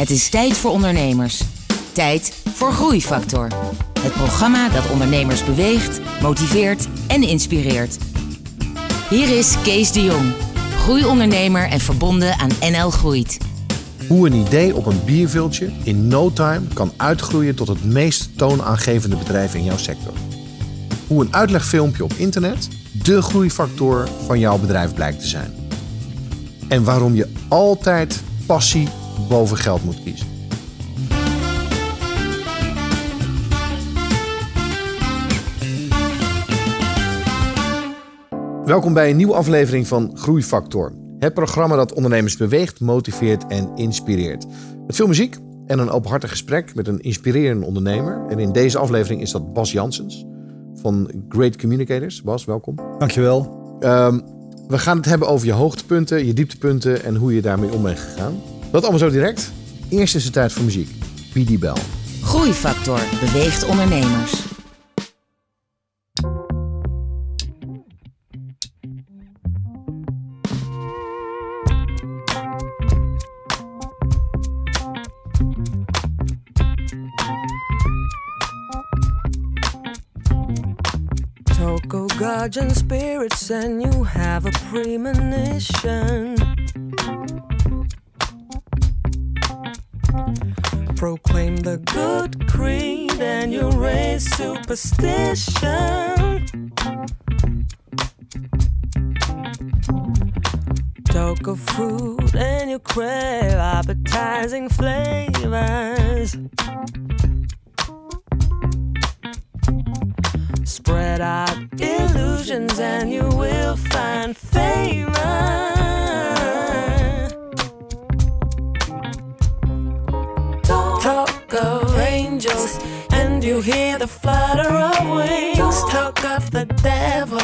Het is tijd voor ondernemers. Tijd voor Groeifactor. Het programma dat ondernemers beweegt, motiveert en inspireert. Hier is Kees de Jong, groeiondernemer en verbonden aan NL Groeit. Hoe een idee op een bierviltje in no time kan uitgroeien tot het meest toonaangevende bedrijf in jouw sector. Hoe een uitlegfilmpje op internet de groeifactor van jouw bedrijf blijkt te zijn. En waarom je altijd passie boven geld moet kiezen. Welkom bij een nieuwe aflevering van Groeifactor. Het programma dat ondernemers beweegt, motiveert en inspireert. Met veel muziek en een openhartig gesprek met een inspirerende ondernemer. En in deze aflevering is dat Bas Janssens van Great Communicators. Bas, welkom. Dankjewel. Um, we gaan het hebben over je hoogtepunten, je dieptepunten en hoe je daarmee om bent gegaan. Dat allemaal zo direct. Eerst is het tijd voor muziek. BD Bell. Groeifactor beweegt ondernemers. Toko guardian spirits and you have a premonition. Proclaim the good creed and you raise superstition. Talk of food and you crave appetizing flavors. Spread out illusions and you will find favor. Talk of angels and you hear the flutter of wings. Talk of the devil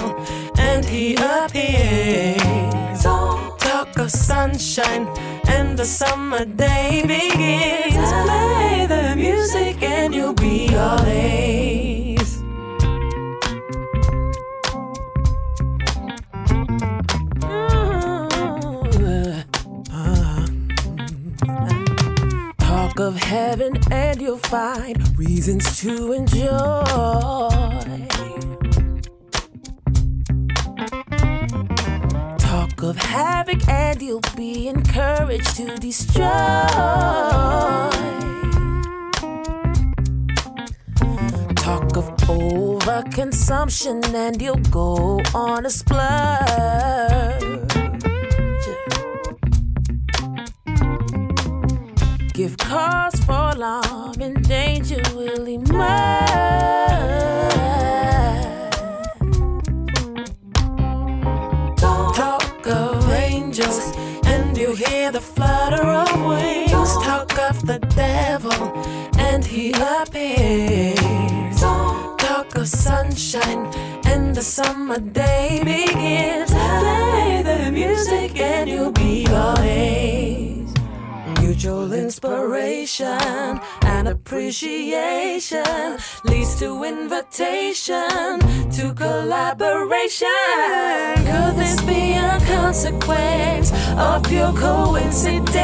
and he appears. Talk of sunshine and the summer day begins. Play the music and you'll be all. Talk of heaven and you'll find reasons to enjoy. Talk of havoc and you'll be encouraged to destroy. Talk of overconsumption and you'll go on a splurge. Give cause for alarm and danger will emerge. Talk of angels and you hear the flutter of wings. Talk of the devil and he appears. Talk of sunshine and the summer day begins. Play the music and you'll be all A's. Mutual inspiration and appreciation leads to invitation to collaboration. Could this be a consequence of pure coincidence?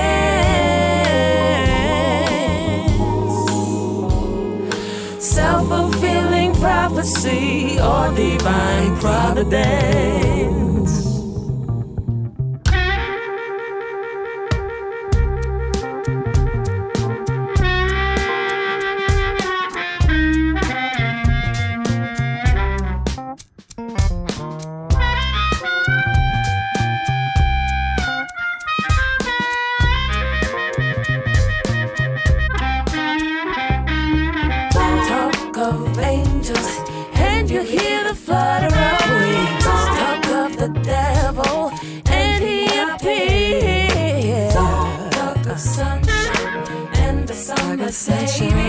Self fulfilling prophecy or divine providence? The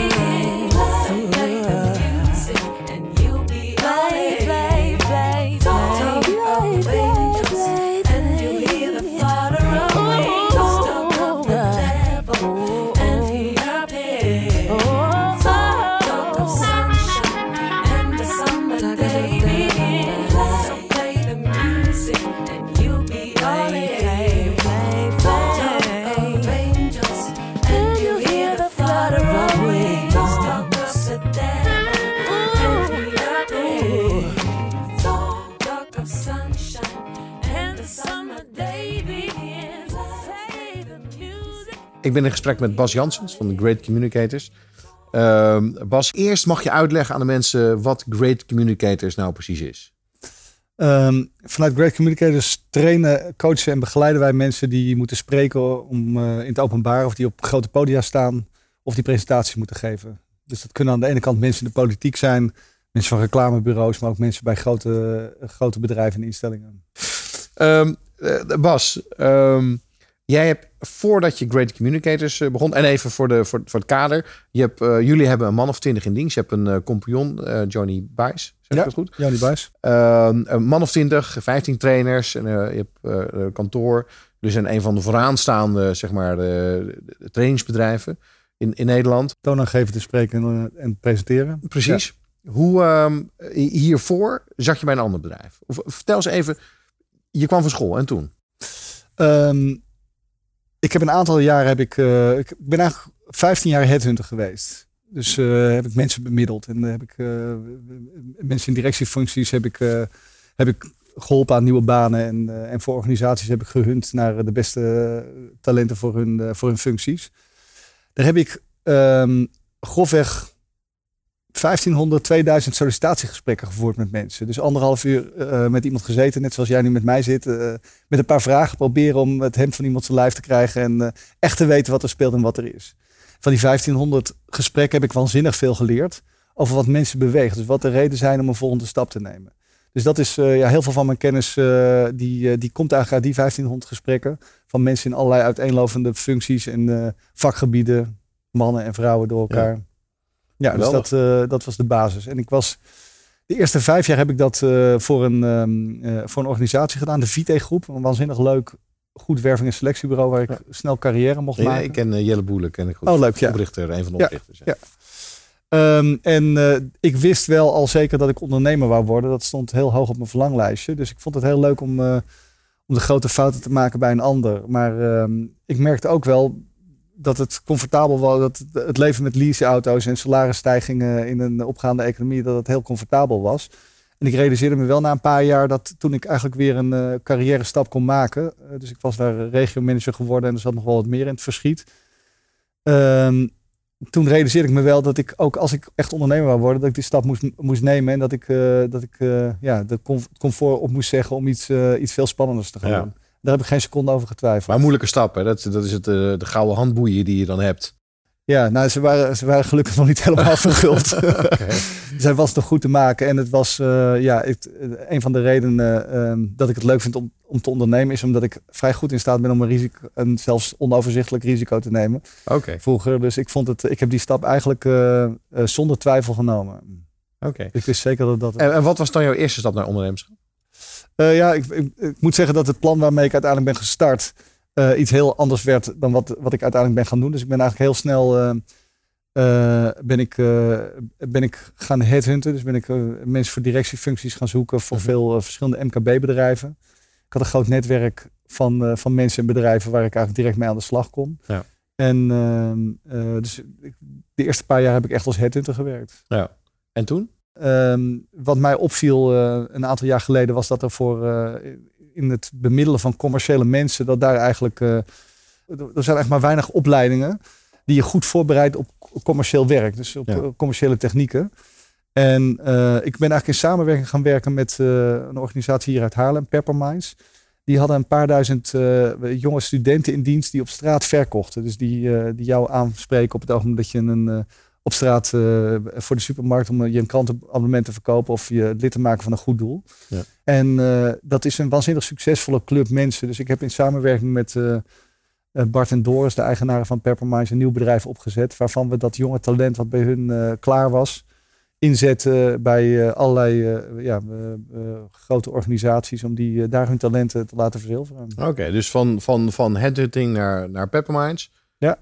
Ik ben in gesprek met Bas Janssens van de Great Communicators. Ehm, Bas, eerst mag je uitleggen aan de mensen wat Great Communicators nou precies is. Ehm, vanuit Great Communicators trainen, coachen en begeleiden wij mensen die moeten spreken om, eh, in het openbaar of die op grote podia staan of die presentaties moeten geven. Dus dat kunnen aan de ene kant mensen in de politiek zijn mensen van reclamebureaus, maar ook mensen bij grote, grote bedrijven en instellingen. Ehm, eh, Bas, ehm, jij hebt voordat je Great Communicators eh, begon, en even voor, de, voor, voor het kader, je hebt, eh, jullie hebben een man of twintig in dienst. Je hebt een uh, compagnon, Johnny Buys, zeg ja, dat goed? Johnny Buys. Ehm, een man of twintig, 15 trainers, en je hebt kantoor. Dus een, een van de vooraanstaande, zeg maar, trainingsbedrijven in, in Nederland. Toonaangevend te spreken en, en presenteren. Precies. Hoe um, hiervoor zat je bij een ander bedrijf? Of, vertel eens even, je kwam van school en toen? Um, ik heb een aantal jaren heb ik, uh, ik ben eigenlijk 15 jaar headhunter geweest. Dus uh, heb ik mensen bemiddeld en heb ik mensen in directiefuncties heb ik, heb ik geholpen aan nieuwe banen en, en voor organisaties heb ik gehunt naar de beste talenten voor hun, voor hun functies. Daar heb ik um, grofweg 1500, 2000 sollicitatiegesprekken gevoerd met mensen. Dus anderhalf uur uh, met iemand gezeten, net zoals jij nu met mij zit. Uh, met een paar vragen proberen om het hemd van iemand zijn lijf te krijgen. En uh, echt te weten wat er speelt en wat er is. Van die 1500 gesprekken heb ik waanzinnig veel geleerd. Over wat mensen bewegen. Dus wat de reden zijn om een volgende stap te nemen. Dus dat is ja, heel veel van mijn kennis. die, die komt eigenlijk uit die 1500 gesprekken. Van mensen in allerlei uiteenlopende functies en vakgebieden. Mannen en vrouwen door elkaar. Ja. Ja, dus dat, uh, dat was de basis. En ik was de eerste vijf jaar heb ik dat uh, voor, een, um, uh, voor een organisatie gedaan, de Vite Groep. Een waanzinnig leuk, goed werving- en selectiebureau waar ik ja. snel carrière mocht nee, maken. Ik ken Jelle Boelen, ken ik goed. Oh, leuk, ja. Oprichter, een van de oprichters. Ja. ja. Um, en ik wist wel al zeker dat ik ondernemer wou worden. Dat stond heel hoog op mijn verlanglijstje. Dus ik vond het heel leuk om, om de grote fouten te maken bij een ander. Maar um, ik merkte ook wel dat het comfortabel was, dat het leven met leaseauto's en salarisstijgingen in een opgaande economie, dat het heel comfortabel was. En ik realiseerde me wel na een paar jaar dat toen ik eigenlijk weer een uh, carrière stap kon maken. Uh, dus ik was daar regiomanager geworden en er zat nog wel wat meer in het verschiet. Um, toen realiseerde ik me wel dat ik ook als ik echt ondernemer wou worden, dat ik die stap moest, moest nemen. En dat ik, uh, dat ik ja, de comfort op moest zeggen om iets, iets veel spannenders te gaan ja. Daar heb ik geen seconde over getwijfeld. Maar moeilijke stap, hè? Dat, dat is het, uh, de gouden handboeien die je dan hebt. Ja, nou, ze waren, ze waren gelukkig nog niet helemaal verguld. okay. Zij was nog goed te maken. En het was, uh, ja, het, een van de redenen uh, dat ik het leuk vind om, om te ondernemen, is omdat ik vrij goed in staat ben om een risico, een zelfs onoverzichtelijk risico te nemen. Okay. Vroeger, dus ik vond het, ik heb die stap eigenlijk zonder twijfel genomen. Oké. Okay. Ik wist zeker dat dat. En, en wat was dan jouw eerste stap naar ondernemerschap? Uh, ja, ik, ik, ik, moet zeggen dat het plan waarmee ik uiteindelijk ben gestart uh, iets heel anders werd dan wat, wat ik uiteindelijk ben gaan doen. Dus ik ben eigenlijk heel snel uh, ben ik, ben ik gaan headhunten. Dus ben ik mensen voor directiefuncties gaan zoeken voor -hmm. veel verschillende MKB-bedrijven. Ik had een groot netwerk van, van mensen en bedrijven waar ik eigenlijk direct mee aan de slag kon. Ja. En ehm, dus de eerste paar jaar heb ik echt als headhunter gewerkt. Ja. En toen? Um, wat mij opviel uh, een aantal jaar geleden was dat er voor uh, in het bemiddelen van commerciële mensen, dat daar eigenlijk, uh, er zijn echt maar weinig opleidingen die je goed voorbereidt op commercieel werk, dus op ja. commerciële technieken. En ik ben eigenlijk in samenwerking gaan werken met een organisatie hier uit Haarlem, Pepperminds. Die hadden een paar duizend jonge studenten in dienst die op straat verkochten. Dus die, die jou aanspreken op het ogenblik dat je een op straat uh, voor de supermarkt om je een krantenabonnement te verkopen of je lid te maken van een goed doel. Ja. En uh, dat is een waanzinnig succesvolle club mensen. Dus ik heb in samenwerking met uh, Bart en Doris, de eigenaren van Pepperminds, een nieuw bedrijf opgezet. Waarvan we dat jonge talent wat bij hun klaar was, inzetten bij allerlei ja, grote organisaties om die daar hun talenten te laten verzilveren. Oké, okay, dus van, van, van headhunting naar, naar Pepperminds. Ja.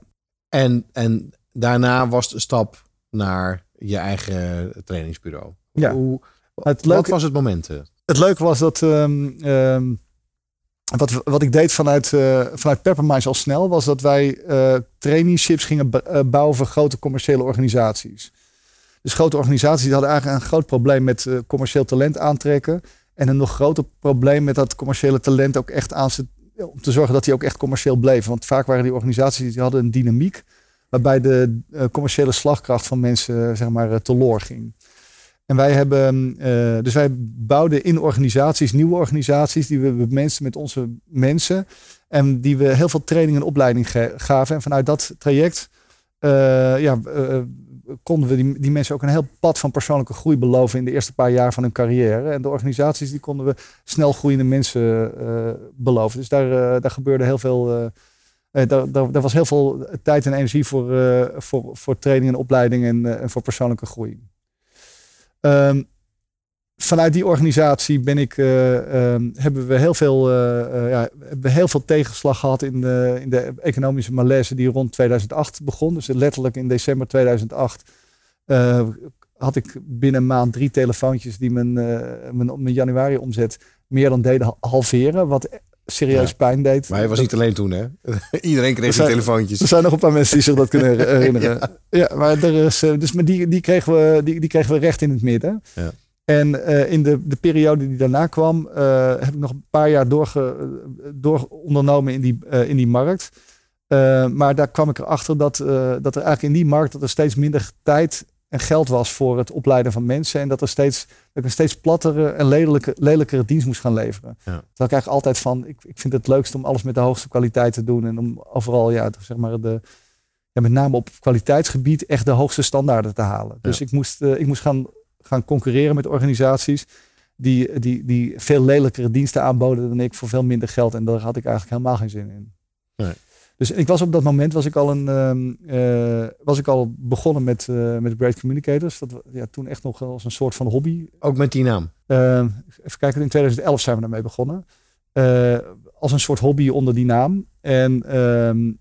En, en daarna was de stap naar je eigen trainingsbureau. Ja. Hoe, het leuke, wat was het moment? Het leuke was dat um, um, wat, wat ik deed vanuit, uh, vanuit al snel was dat wij uh, traineeships gingen bouwen voor grote commerciële organisaties. Dus grote organisaties die hadden eigenlijk een groot probleem met uh, commercieel talent aantrekken. En een nog groter probleem met dat commerciële talent ook echt aan om te zorgen dat die ook echt commercieel bleven. Want vaak waren die organisaties die hadden een dynamiek waarbij de uh, commerciële slagkracht van mensen zeg maar uh, teloor ging. En wij hebben, dus wij bouwden in organisaties, nieuwe organisaties, die we mensen met onze mensen. En die we heel veel training en opleiding gaven. En vanuit dat traject ja, konden we die, die mensen ook een heel pad van persoonlijke groei beloven in de eerste paar jaar van hun carrière. En de organisaties die konden we snel groeiende mensen beloven. Dus daar, daar gebeurde heel veel uh, daar, was heel veel tijd en energie voor, uh, voor, voor training en opleiding en, en voor persoonlijke groei. Um, vanuit die organisatie ben ik, um, hebben, we heel veel, ja, we heel veel tegenslag gehad in de, in de economische malaise die rond 2008 begon. Dus letterlijk in december 2008 had ik binnen een maand drie telefoontjes die mijn, mijn, mijn januari omzet meer dan deden halveren. Wat serieus pijn deed. Maar hij was niet alleen toen, hè? Iedereen kreeg zijn, telefoontjes. Er zijn nog een paar mensen die zich dat kunnen herinneren. ja. maar er is, eh, dus maar die, die, kregen we, die, die kregen we recht in het midden. Ja. En uh, in de, de periode die daarna kwam, uh, heb ik nog een paar jaar doorge, door ondernomen in die, uh, in die markt. maar daar kwam ik erachter dat, dat er eigenlijk in die markt dat er steeds minder tijd en geld was voor het opleiden van mensen. En dat, er steeds, dat ik een steeds plattere en lelijke, lelijkere dienst moest gaan leveren. Ja. Terwijl ik eigenlijk altijd van, ik, ik vind het leukst om alles met de hoogste kwaliteit te doen. En om overal, ja, zeg maar de, ja, met name op kwaliteitsgebied echt de hoogste standaarden te halen. Dus ik moest, uh, ik moest gaan, gaan concurreren met organisaties die, die, die veel lelijkere diensten aanboden dan ik voor veel minder geld. En daar had ik eigenlijk helemaal geen zin in. Nee. Dus ik was op dat moment was ik al, een, uh, was ik al begonnen met, uh, met Great Communicators. Dat ja, toen echt nog als een soort van hobby. Ook met die naam? Uh, even kijken, in 2011 zijn we daarmee begonnen. Eh, als een soort hobby onder die naam. En ehm,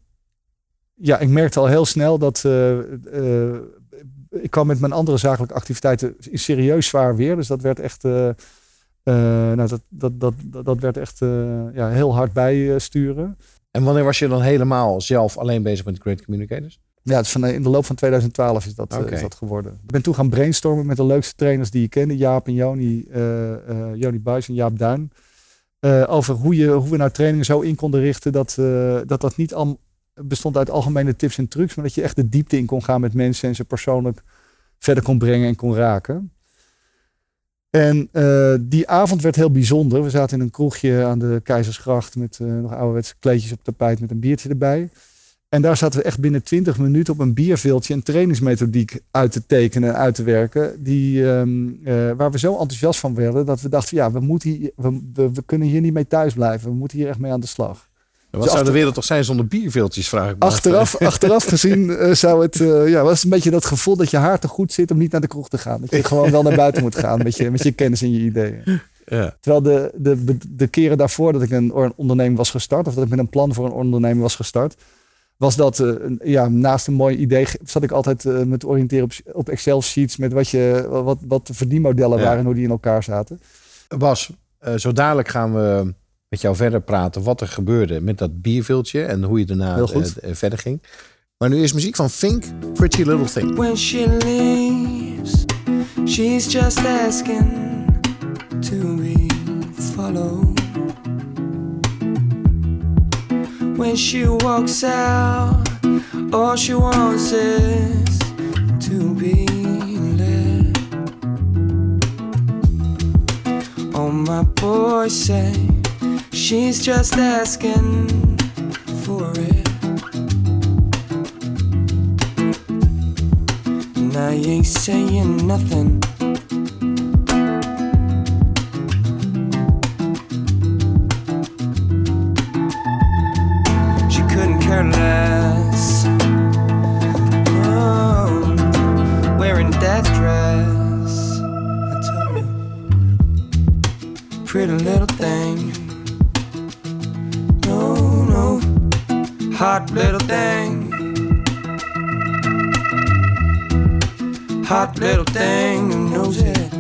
ja, ik merkte al heel snel dat ik kwam met mijn andere zakelijke activiteiten serieus zwaar weer. Dus dat werd echt, nou, dat, dat, dat, dat, werd echt ja, heel hard bijsturen. En wanneer was je dan helemaal zelf alleen bezig met Great Communicators? Ja, het is van, in de loop van 2012 is dat, is dat geworden. Ik ben toen gaan brainstormen met de leukste trainers die je kende. Jaap en Joni, uh, Joni Buijs en Jaap Duin. Uh, over hoe, je, hoe we nou trainingen zo in konden richten dat dat, dat niet al bestond uit algemene tips en trucs. Maar dat je echt de diepte in kon gaan met mensen en ze persoonlijk verder kon brengen en kon raken. En uh, die avond werd heel bijzonder. We zaten in een kroegje aan de Keizersgracht met uh, nog ouderwetse kleedjes op tapijt met een biertje erbij. En daar zaten we echt binnen 20 minuten op een bierveeltje een trainingsmethodiek uit te tekenen en uit te werken. Die, um, uh, waar we zo enthousiast van werden dat we dachten, ja, we, moeten hier, we, we, we, kunnen hier niet mee thuis blijven. We moeten hier echt mee aan de slag. Wat dus zou de wereld toch zijn zonder bierveeltjes, vraag ik me achteraf, achteraf gezien uh, zou het, uh, ja, was een beetje dat gevoel dat je haar te goed zit om niet naar de kroeg te gaan. Dat je gewoon wel naar buiten moet gaan met je, met je kennis en je ideeën. Ja. Terwijl de, de, de keren daarvoor dat ik een onderneming was gestart, of dat ik met een plan voor een onderneming was gestart, was dat uh, ja, naast een mooi idee zat ik altijd uh, met oriënteren op, op Excel sheets met wat, je, wat, wat de verdienmodellen ja. waren en hoe die in elkaar zaten. Bas, uh, zo dadelijk gaan we met jou verder praten wat er gebeurde met dat bierviltje en hoe je daarna uh, verder ging. Maar nu is muziek van Fink, Pretty Little Thing. When she leaves, she's just asking to be followed. When she walks out, all she wants is to be led. Oh, my boy say She's just asking for it. And I ain't saying nothing. She couldn't care less. Oh, wearing that dress. I tell you, pretty little Hot little thing. Hot little thing who knows it.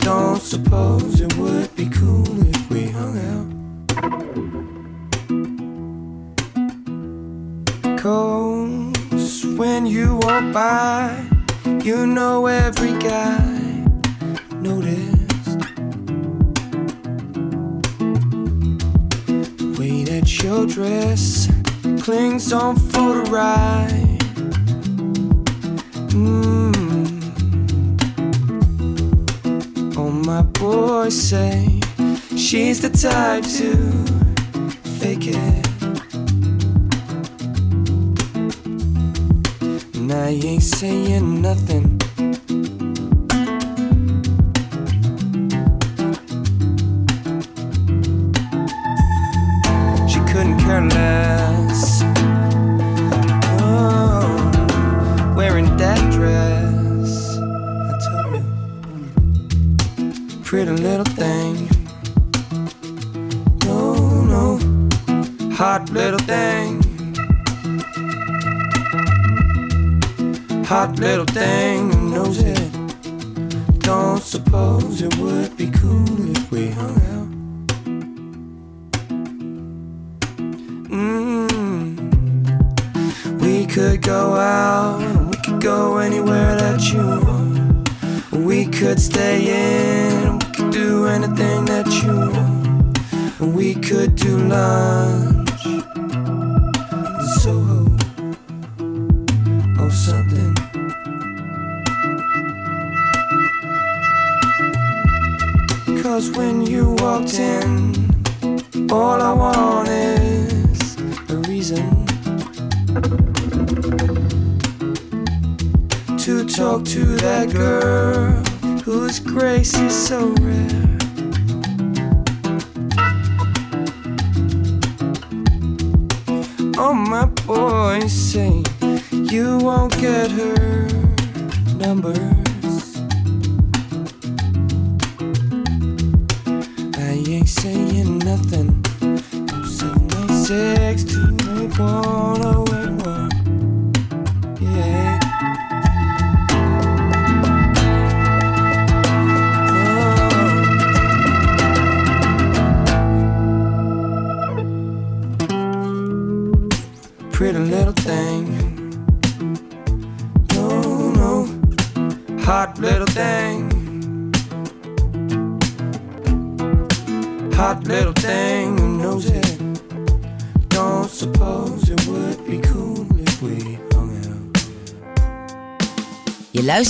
Don't suppose it would be cool if we hung out. Cause when you walk by, you know every guy noticed the way that your dress clings on for the ride. Mm. Oh, my boy say she's the type to fake it. And I ain't saying nothing.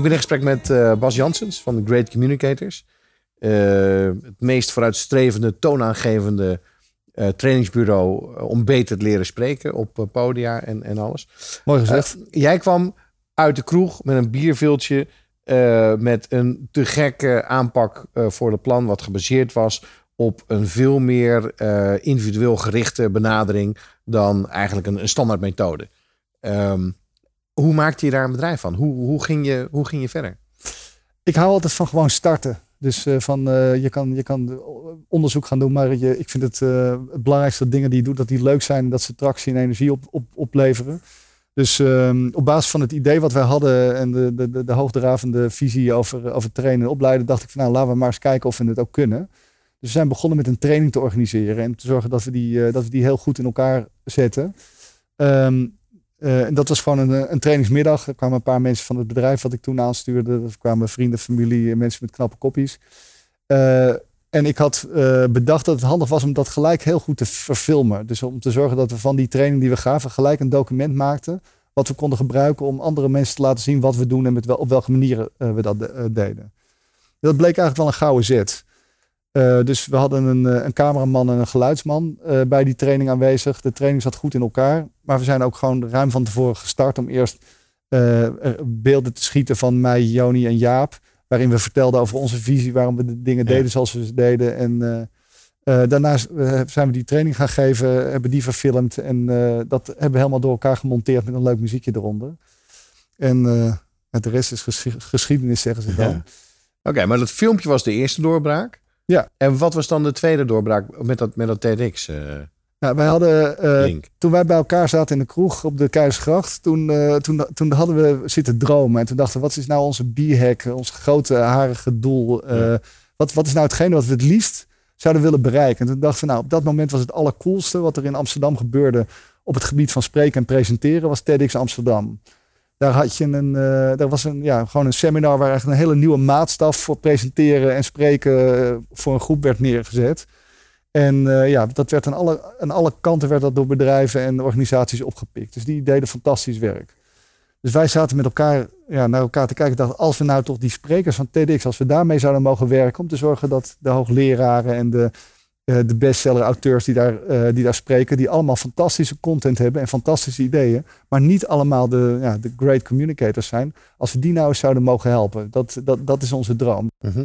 Ik ben in gesprek met eh, Bas Janssens van de Great Communicators. Eh, het meest vooruitstrevende, toonaangevende eh, trainingsbureau om beter te leren spreken op podia en, en alles. Mooi gezegd. Jij kwam uit de kroeg met een bierviltje met een te gekke aanpak voor het plan, wat gebaseerd was op een veel meer individueel gerichte benadering dan eigenlijk een, een standaard methode. Ehm, hoe maakte je daar een bedrijf van? Hoe, hoe, ging, je, hoe ging je verder? Ik hou altijd van gewoon starten. Dus eh, van, eh, je, kan, je kan onderzoek gaan doen, maar je, ik vind het, eh, het belangrijkste dat dingen die je doet, dat die leuk zijn dat ze tractie en energie op, op, opleveren. Dus ehm, op basis van het idee wat wij hadden en de, de, de, de hoogdravende visie over, over trainen en opleiden, dacht ik van nou laten we maar eens kijken of we het ook kunnen. Dus we zijn begonnen met een training te organiseren en te zorgen dat we die, dat we die heel goed in elkaar zetten. Ehm, eh, en dat was gewoon een, een trainingsmiddag. Er kwamen een paar mensen van het bedrijf wat ik toen aanstuurde. Er kwamen vrienden, familie, mensen met knappe koppies. Eh, en ik had eh, bedacht dat het handig was om dat gelijk heel goed te verfilmen. Dus om te zorgen dat we van die training die we gaven gelijk een document maakten. Wat we konden gebruiken om andere mensen te laten zien wat we doen en met op welke manieren eh, we dat de- eh, deden. Dat bleek eigenlijk wel een gouden zet. Eh, dus we hadden een, eh, een cameraman en een geluidsman eh, bij die training aanwezig. De training zat goed in elkaar. Maar we zijn ook gewoon ruim van tevoren gestart om eerst beelden te schieten van mij, Joni en Jaap. Waarin we vertelden over onze visie, waarom we de dingen Ja. deden zoals we ze deden. En daarna zijn we die training gaan geven, hebben die verfilmd. En dat hebben we helemaal door elkaar gemonteerd met een leuk muziekje eronder. En de rest is geschi- geschiedenis, zeggen ze dan. Ja. Oké, maar dat filmpje was de eerste doorbraak. Ja. En wat was dan de tweede doorbraak met dat, met dat TEDx eh, Nou, wij hadden eh, toen wij bij elkaar zaten in de kroeg op de Keizersgracht, toen, eh, toen, toen hadden we zitten dromen. En toen dachten we, wat is nou onze bierhack, ons grote harige doel? Ja. wat, wat is nou hetgene wat we het liefst zouden willen bereiken? En toen dachten we, nou, op dat moment was het allercoolste wat er in Amsterdam gebeurde op het gebied van spreken en presenteren, was TEDx Amsterdam. Daar had je een, eh, daar was een, ja, gewoon een seminar waar eigenlijk een hele nieuwe maatstaf voor presenteren en spreken eh, voor een groep werd neergezet. En eh, ja, dat werd aan alle, aan alle kanten werd dat door bedrijven en organisaties opgepikt. Dus die deden fantastisch werk. Dus wij zaten met elkaar ja, naar elkaar te kijken. Dachten, als we nou toch die sprekers van TEDx, als we daarmee zouden mogen werken. Om te zorgen dat de hoogleraren en de, eh, de bestseller-auteurs die, daar, eh, die daar spreken. Die allemaal fantastische content hebben en fantastische ideeën. Maar niet allemaal de, ja, de great communicators zijn. Als we die nou eens zouden mogen helpen. Dat, dat, dat is onze droom. Mhm.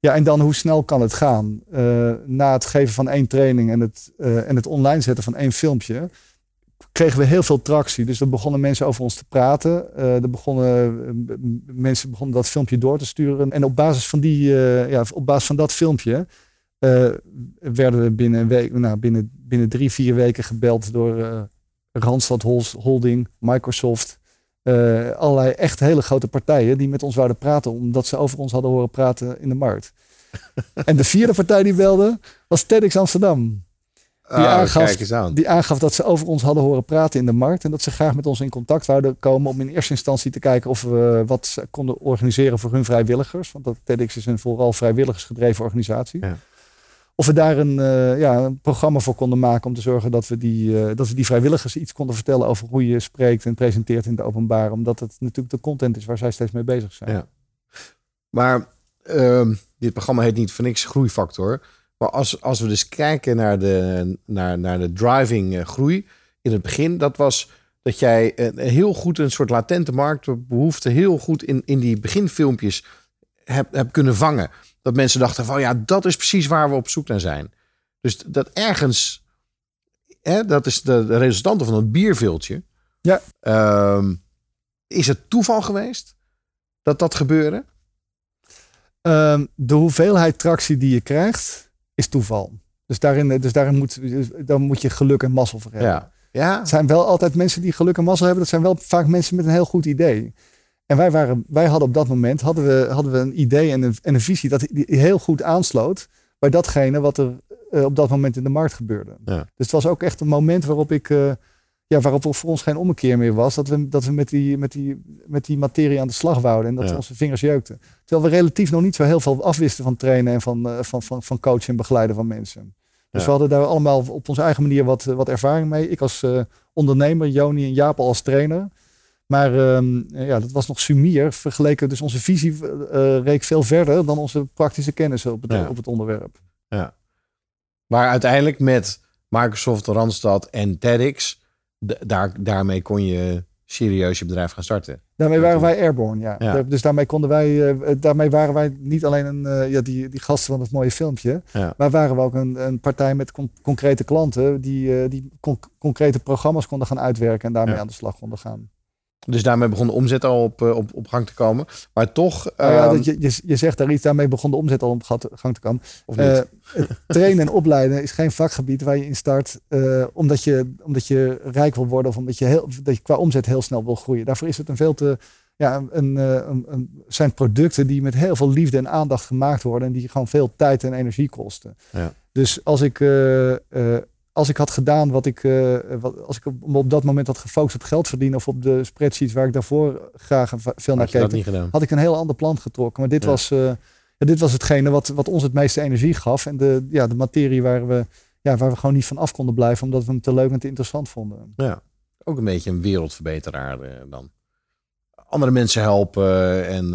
Ja, en dan hoe snel kan het gaan? Eh, na het geven van één training en het, en het online zetten van één filmpje, kregen we heel veel tractie. Dus er begonnen mensen over ons te praten. Eh, er begonnen, mensen begonnen dat filmpje door te sturen. En op basis van, die, ja, op basis van dat filmpje eh, werden we binnen, een week, nou, binnen, binnen drie, vier weken gebeld door eh, Randstad Holding, Microsoft. eh, allerlei echt hele grote partijen die met ons wouden praten, omdat ze over ons hadden horen praten in de markt. en de vierde partij die belde was TEDx Amsterdam. Die, Ah, aangaf, aan. die aangaf dat ze over ons hadden horen praten in de markt. En dat ze graag met ons in contact wouden komen om in eerste instantie te kijken of we wat konden organiseren voor hun vrijwilligers. Want dat TEDx is een vooral vrijwilligersgedreven organisatie. Ja. Of we daar een, eh, ja, een programma voor konden maken om te zorgen dat we, die, eh, dat we die vrijwilligers iets konden vertellen over hoe je spreekt en presenteert in het openbaar. Omdat het natuurlijk de content is waar zij steeds mee bezig zijn. Ja. Maar ehm, dit programma heet niet voor niks Groeifactor. Maar als, als we dus kijken naar de, naar, naar de driving eh, groei in het begin, dat was dat jij een, heel goed een soort latente marktbehoefte heel goed in, in die beginfilmpjes hebt hebt kunnen vangen. Dat mensen dachten van ja, dat is precies waar we op zoek naar zijn. Dus dat ergens, hè, dat is de, de resultante van het bierviltje. Ja. Ehm, is het toeval geweest dat dat gebeurde? Ehm, de hoeveelheid tractie die je krijgt, is toeval. Dus daarin, dus daarin moet, dus daar moet je geluk en mazzel voor hebben. Ja. Ja. Het zijn wel altijd mensen die geluk en mazzel hebben. Dat zijn wel vaak mensen met een heel goed idee. En wij, waren, wij hadden op dat moment hadden we, hadden we een idee en een, en een visie dat die heel goed aansloot bij datgene wat er eh, op dat moment in de markt gebeurde. Ja. Dus het was ook echt een moment waarop ik, eh, ja, waarop er voor ons geen ommekeer meer was. Dat we, dat we met, die, met, die, met die materie aan de slag wouden en dat Ja. onze vingers jeukten. Terwijl we relatief nog niet zo heel veel afwisten van trainen en van, eh, van, van, van coachen en begeleiden van mensen. Dus Ja. we hadden daar allemaal op onze eigen manier wat, wat ervaring mee. Ik als ondernemer, Joni en Jaap als trainer. Maar ehm, ja, dat was nog sumier. Vergeleken, dus onze visie eh reek veel verder dan onze praktische kennis op het, Ja. op het onderwerp. Maar uiteindelijk met Microsoft, Randstad en TEDx, daar, daarmee kon je serieus je bedrijf gaan starten. Daarmee waren wij airborne, ja. Ja. Dus daarmee konden wij, eh, daarmee waren wij niet alleen een, eh, ja, die, die gasten van het mooie filmpje, Ja. maar waren we ook een, een partij met con- concrete klanten die, die con- concrete programma's konden gaan uitwerken en daarmee Ja. aan de slag konden gaan. Dus daarmee begon de omzet al op, eh, op, op gang te komen. Maar toch, Nou ja, ehm, dat je, je, je zegt daar iets, daarmee begon de omzet al op gang te komen. of niet? Eh, trainen en opleiden is geen vakgebied waar je in start eh, omdat, je, omdat je rijk wil worden of omdat je, heel, dat je qua omzet heel snel wil groeien. Daarvoor is het een veel te. Ja, een, een, een, een- zijn producten die met heel veel liefde en aandacht gemaakt worden en die gewoon veel tijd en energie kosten. Ja. Dus als ik, als ik had gedaan wat ik, eh, wat, als ik op, op dat moment had gefocust op geld verdienen of op de spreadsheets waar ik daarvoor graag veel naar keek, had ik een heel ander plan getrokken. Maar dit, Ja. was, eh, ja, dit was hetgene wat, wat ons het meeste energie gaf. En de, ja, de materie waar we, ja, waar we gewoon niet van af konden blijven. Omdat we hem te leuk en te interessant vonden. Ja, ook een beetje een wereldverbeteraar eh, dan. Andere mensen helpen en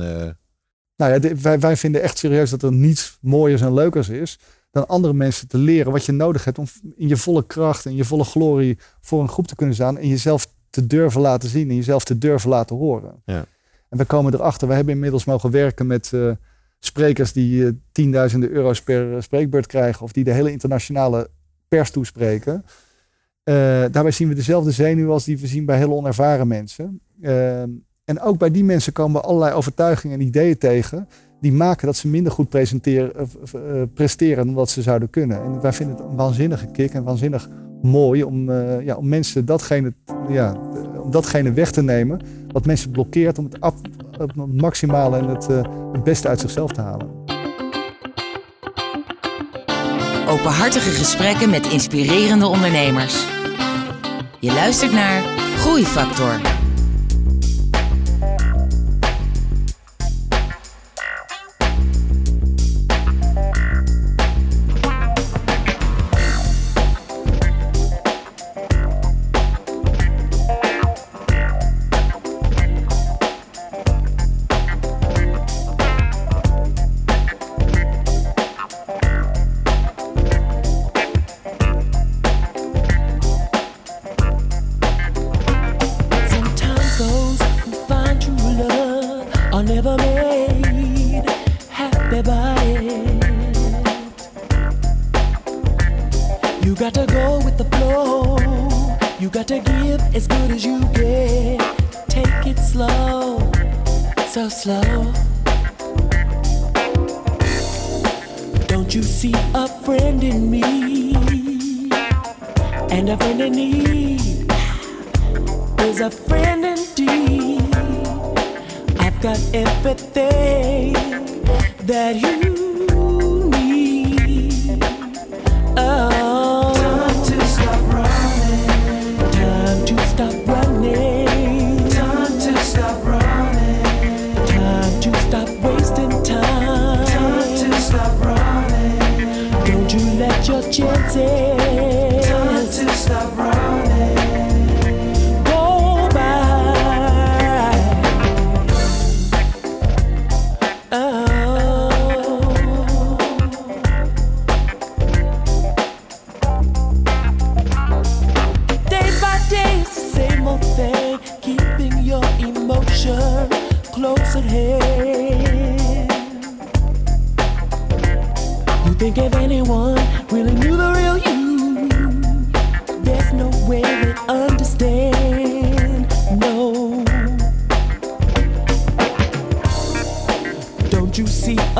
Nou ja, wij, wij vinden echt serieus dat er niets mooiers en leukers is. Dan andere mensen te leren wat je nodig hebt om in je volle kracht en je volle glorie voor een groep te kunnen staan. En jezelf te durven laten zien en jezelf te durven laten horen. Ja. En we komen erachter, we hebben inmiddels mogen werken met eh, sprekers die eh, tienduizenden euro's per eh, spreekbeurt krijgen. Of die de hele internationale pers toespreken. Daarbij zien we dezelfde zenuwen als die we zien bij hele onervaren mensen. Ehm, en ook bij die mensen komen we allerlei overtuigingen en ideeën tegen. Die maken dat ze minder goed presenteren, of, eh, presteren dan dat ze zouden kunnen. En wij vinden het een waanzinnige kick en waanzinnig mooi om, eh, ja, om mensen datgene, ja, om datgene weg te nemen. Wat mensen blokkeert om het, maximale en het, eh, het beste uit zichzelf te halen. Openhartige gesprekken met inspirerende ondernemers. Je luistert naar Groeifactor.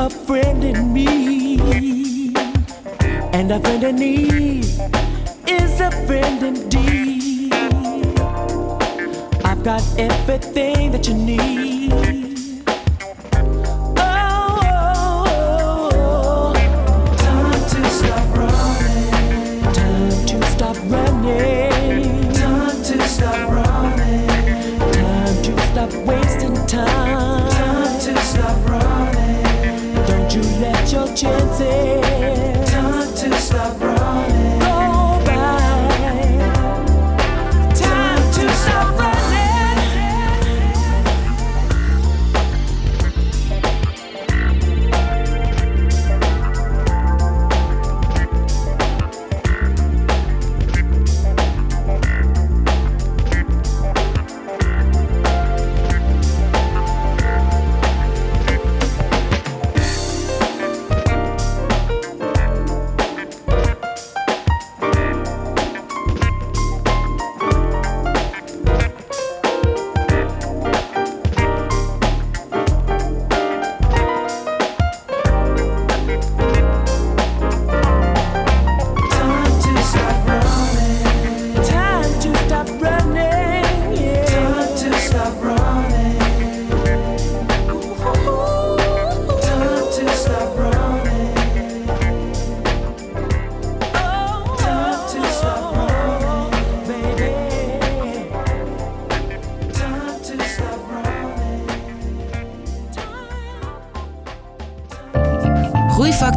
A friend in me? And a friend in need is a friend indeed. I've got everything that you need. take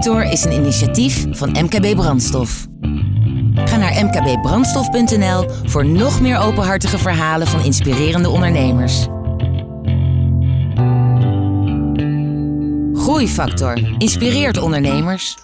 Is een initiatief van MKB Brandstof. Ga naar mkbbrandstof.nl voor nog meer openhartige verhalen van inspirerende ondernemers. Groeifactor inspireert ondernemers.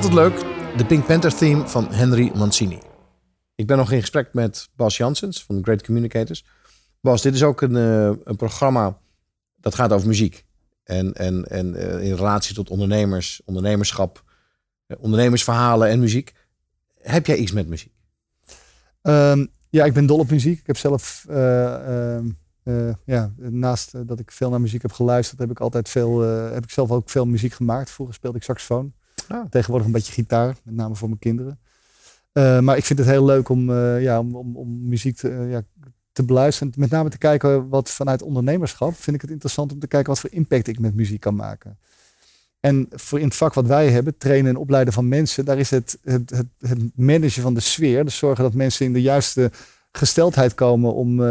Altijd leuk, de Pink Panther theme van Henry Mancini. Ik ben nog in gesprek met Bas Janssens van Great Communicators. Bas, dit is ook een, eh, een programma dat gaat over muziek. En, en, en eh, in relatie tot ondernemers, ondernemerschap, eh, ondernemersverhalen en muziek. Heb jij iets met muziek? Ehm, ja, ik ben dol op muziek. Ik heb zelf, eh, ehm, eh, ja, naast dat ik veel naar muziek heb geluisterd, heb ik altijd veel, heb ik zelf ook veel muziek gemaakt. Vroeger speelde ik saxofoon. Tegenwoordig een beetje gitaar, met name voor mijn kinderen. Eh, maar ik vind het heel leuk om, eh, ja, om, om, om muziek te, eh, ja, te beluisteren. Met name te kijken wat vanuit ondernemerschap vind ik het interessant om te kijken wat voor impact ik met muziek kan maken. En voor in het vak wat wij hebben, trainen en opleiden van mensen, daar is het, het, het, het managen van de sfeer. Dus zorgen dat mensen in de juiste gesteldheid komen om,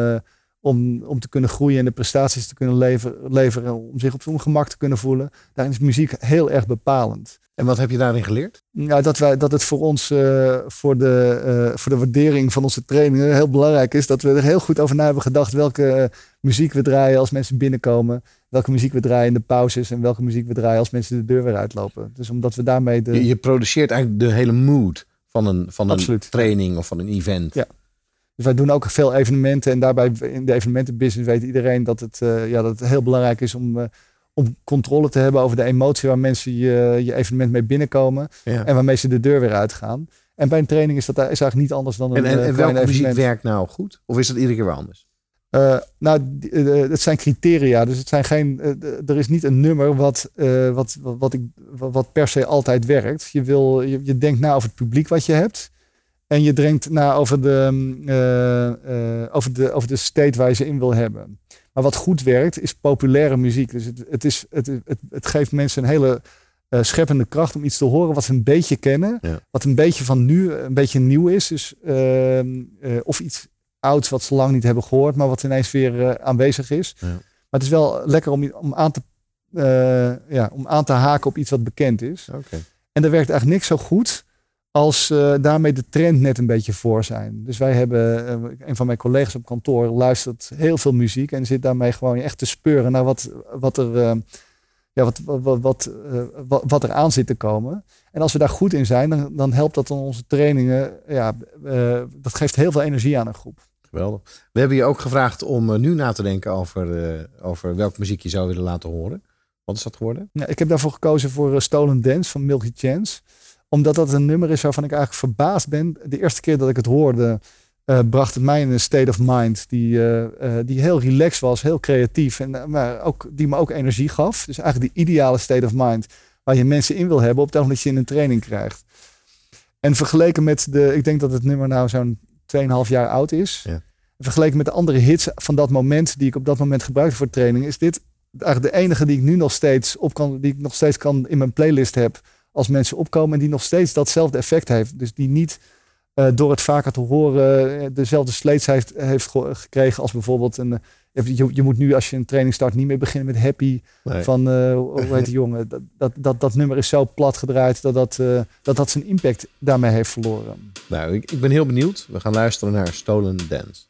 om, om te kunnen groeien en de prestaties te kunnen leveren, leveren, om zich op hun gemak te kunnen voelen. Daarin is muziek heel erg bepalend. En wat heb je daarin geleerd? Ja, dat, wij, dat het voor ons, eh, voor, de, eh, voor de waardering van onze trainingen heel belangrijk is dat we er heel goed over na hebben gedacht welke eh, muziek we draaien als mensen binnenkomen. Welke muziek we draaien in de pauzes en welke muziek we draaien als mensen de deur weer uitlopen. Dus omdat we daarmee de... Je, je produceert eigenlijk de hele mood van een, van een training of van een event. Ja. Dus wij doen ook veel evenementen en daarbij in de evenementenbusiness weet iedereen dat het, ja, dat het heel belangrijk is om, om controle te hebben over de emotie waar mensen je, je evenement mee binnenkomen Ja. en waarmee ze de deur weer uitgaan. En bij een training is dat is eigenlijk niet anders dan een En, en, eh, en welke muziek evenement. werkt nou goed? Of is dat iedere keer weer anders? Eh, nou, eh, het zijn criteria. Dus het zijn geen, er is niet een nummer wat, wat, wat, wat, ik, wat per se altijd werkt. Je, wil, je, je denkt na over het publiek wat je hebt. En je denkt na over de, mm, over, de, over de state waar je ze in wil hebben. Maar wat goed werkt is populaire muziek. Dus het, het, is, het, het, het geeft mensen een hele eh, scheppende kracht om iets te horen wat ze een beetje kennen. Ja. Wat een beetje van nu, een beetje nieuw is. Dus, ehm, eh, of iets ouds wat ze lang niet hebben gehoord, maar wat ineens weer eh, aanwezig is. Ja. Maar het is wel lekker om, om, aan te, ja, om aan te haken op iets wat bekend is. En er werkt eigenlijk niks zo goed als eh, daarmee de trend net een beetje voor zijn. Dus wij hebben, eh, een van mijn collega's op kantoor luistert heel veel muziek en zit daarmee gewoon echt te speuren naar wat, wat er. eh, ja, wat, wat, wat, wat, er aan zit te komen. En als we daar goed in zijn, dan, dan helpt dat dan onze trainingen. Ja, dat geeft heel veel energie aan een groep. Geweldig. We hebben je ook gevraagd om nu na te denken over, over welke muziek je zou willen laten horen. Wat is dat geworden? Ja, ik heb daarvoor gekozen voor Stolen Dance van Milky Chance. Omdat dat een nummer is waarvan ik eigenlijk verbaasd ben. De eerste keer dat ik het hoorde, eh, bracht het mij in een state of mind die, eh, eh, die heel relaxed was, heel creatief. En, maar ook, die me ook energie gaf. Dus eigenlijk de ideale state of mind waar je mensen in wil hebben op het moment dat je in een training krijgt. En vergeleken met de, ik denk dat het nummer nou zo'n 2,5 jaar oud is. Ja. Vergeleken met de andere hits van dat moment die ik op dat moment gebruikte voor training, is dit eigenlijk de enige die ik nu nog steeds op kan, die ik nog steeds kan in mijn playlist heb als mensen opkomen en die nog steeds datzelfde effect heeft. Dus die niet eh, door het vaker te horen eh, dezelfde sleets heeft, heeft ge- gekregen als bijvoorbeeld een. eh, je, je moet nu als je een training start niet meer beginnen met happy Nee. van eh, hoe heet die jongen. Dat, dat, dat, dat nummer is zo plat gedraaid dat dat, dat dat zijn impact daarmee heeft verloren. Nou, ik, ik ben heel benieuwd. We gaan luisteren naar Stolen Dance.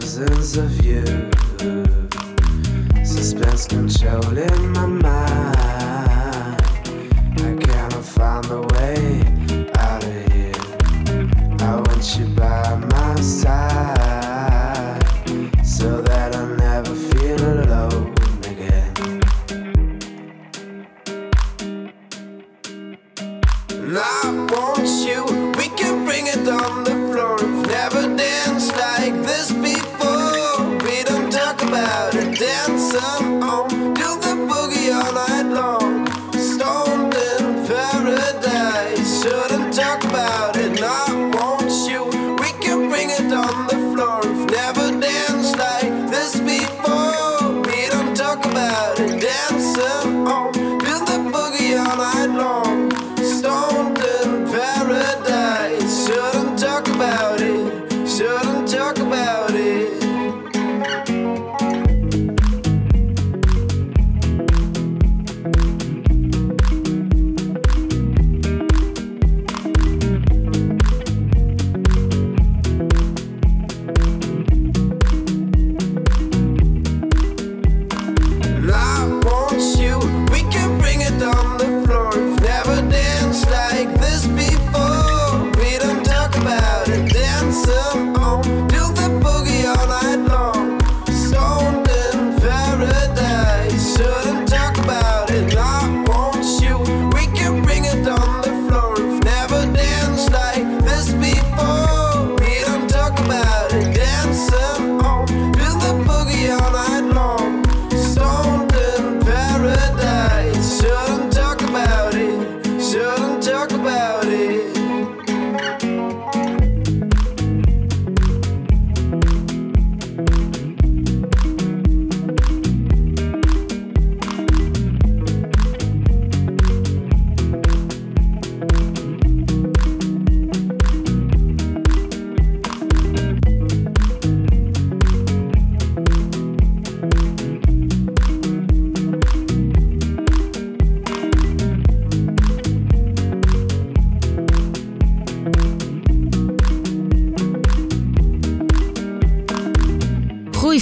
absence of you. Suspense controlling my mind.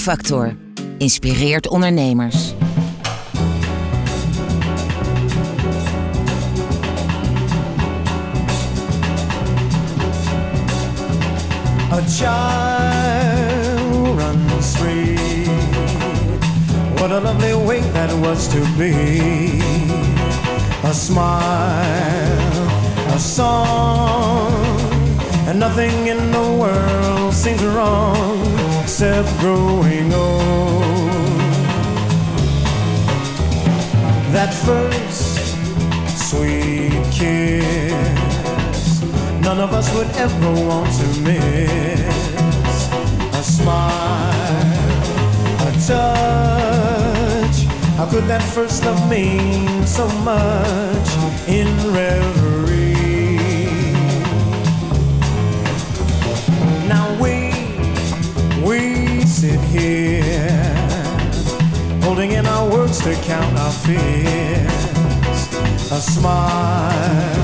Factor inspireert ondernemers. A child runs free. What a lovely way that was to be. A smile, a song, and nothing in the world seems wrong except growing old. That first sweet kiss, none of us would ever want to miss. A smile, a touch. How could that first love mean so much in reverence? sit here, holding in our words to count our fears. A smile,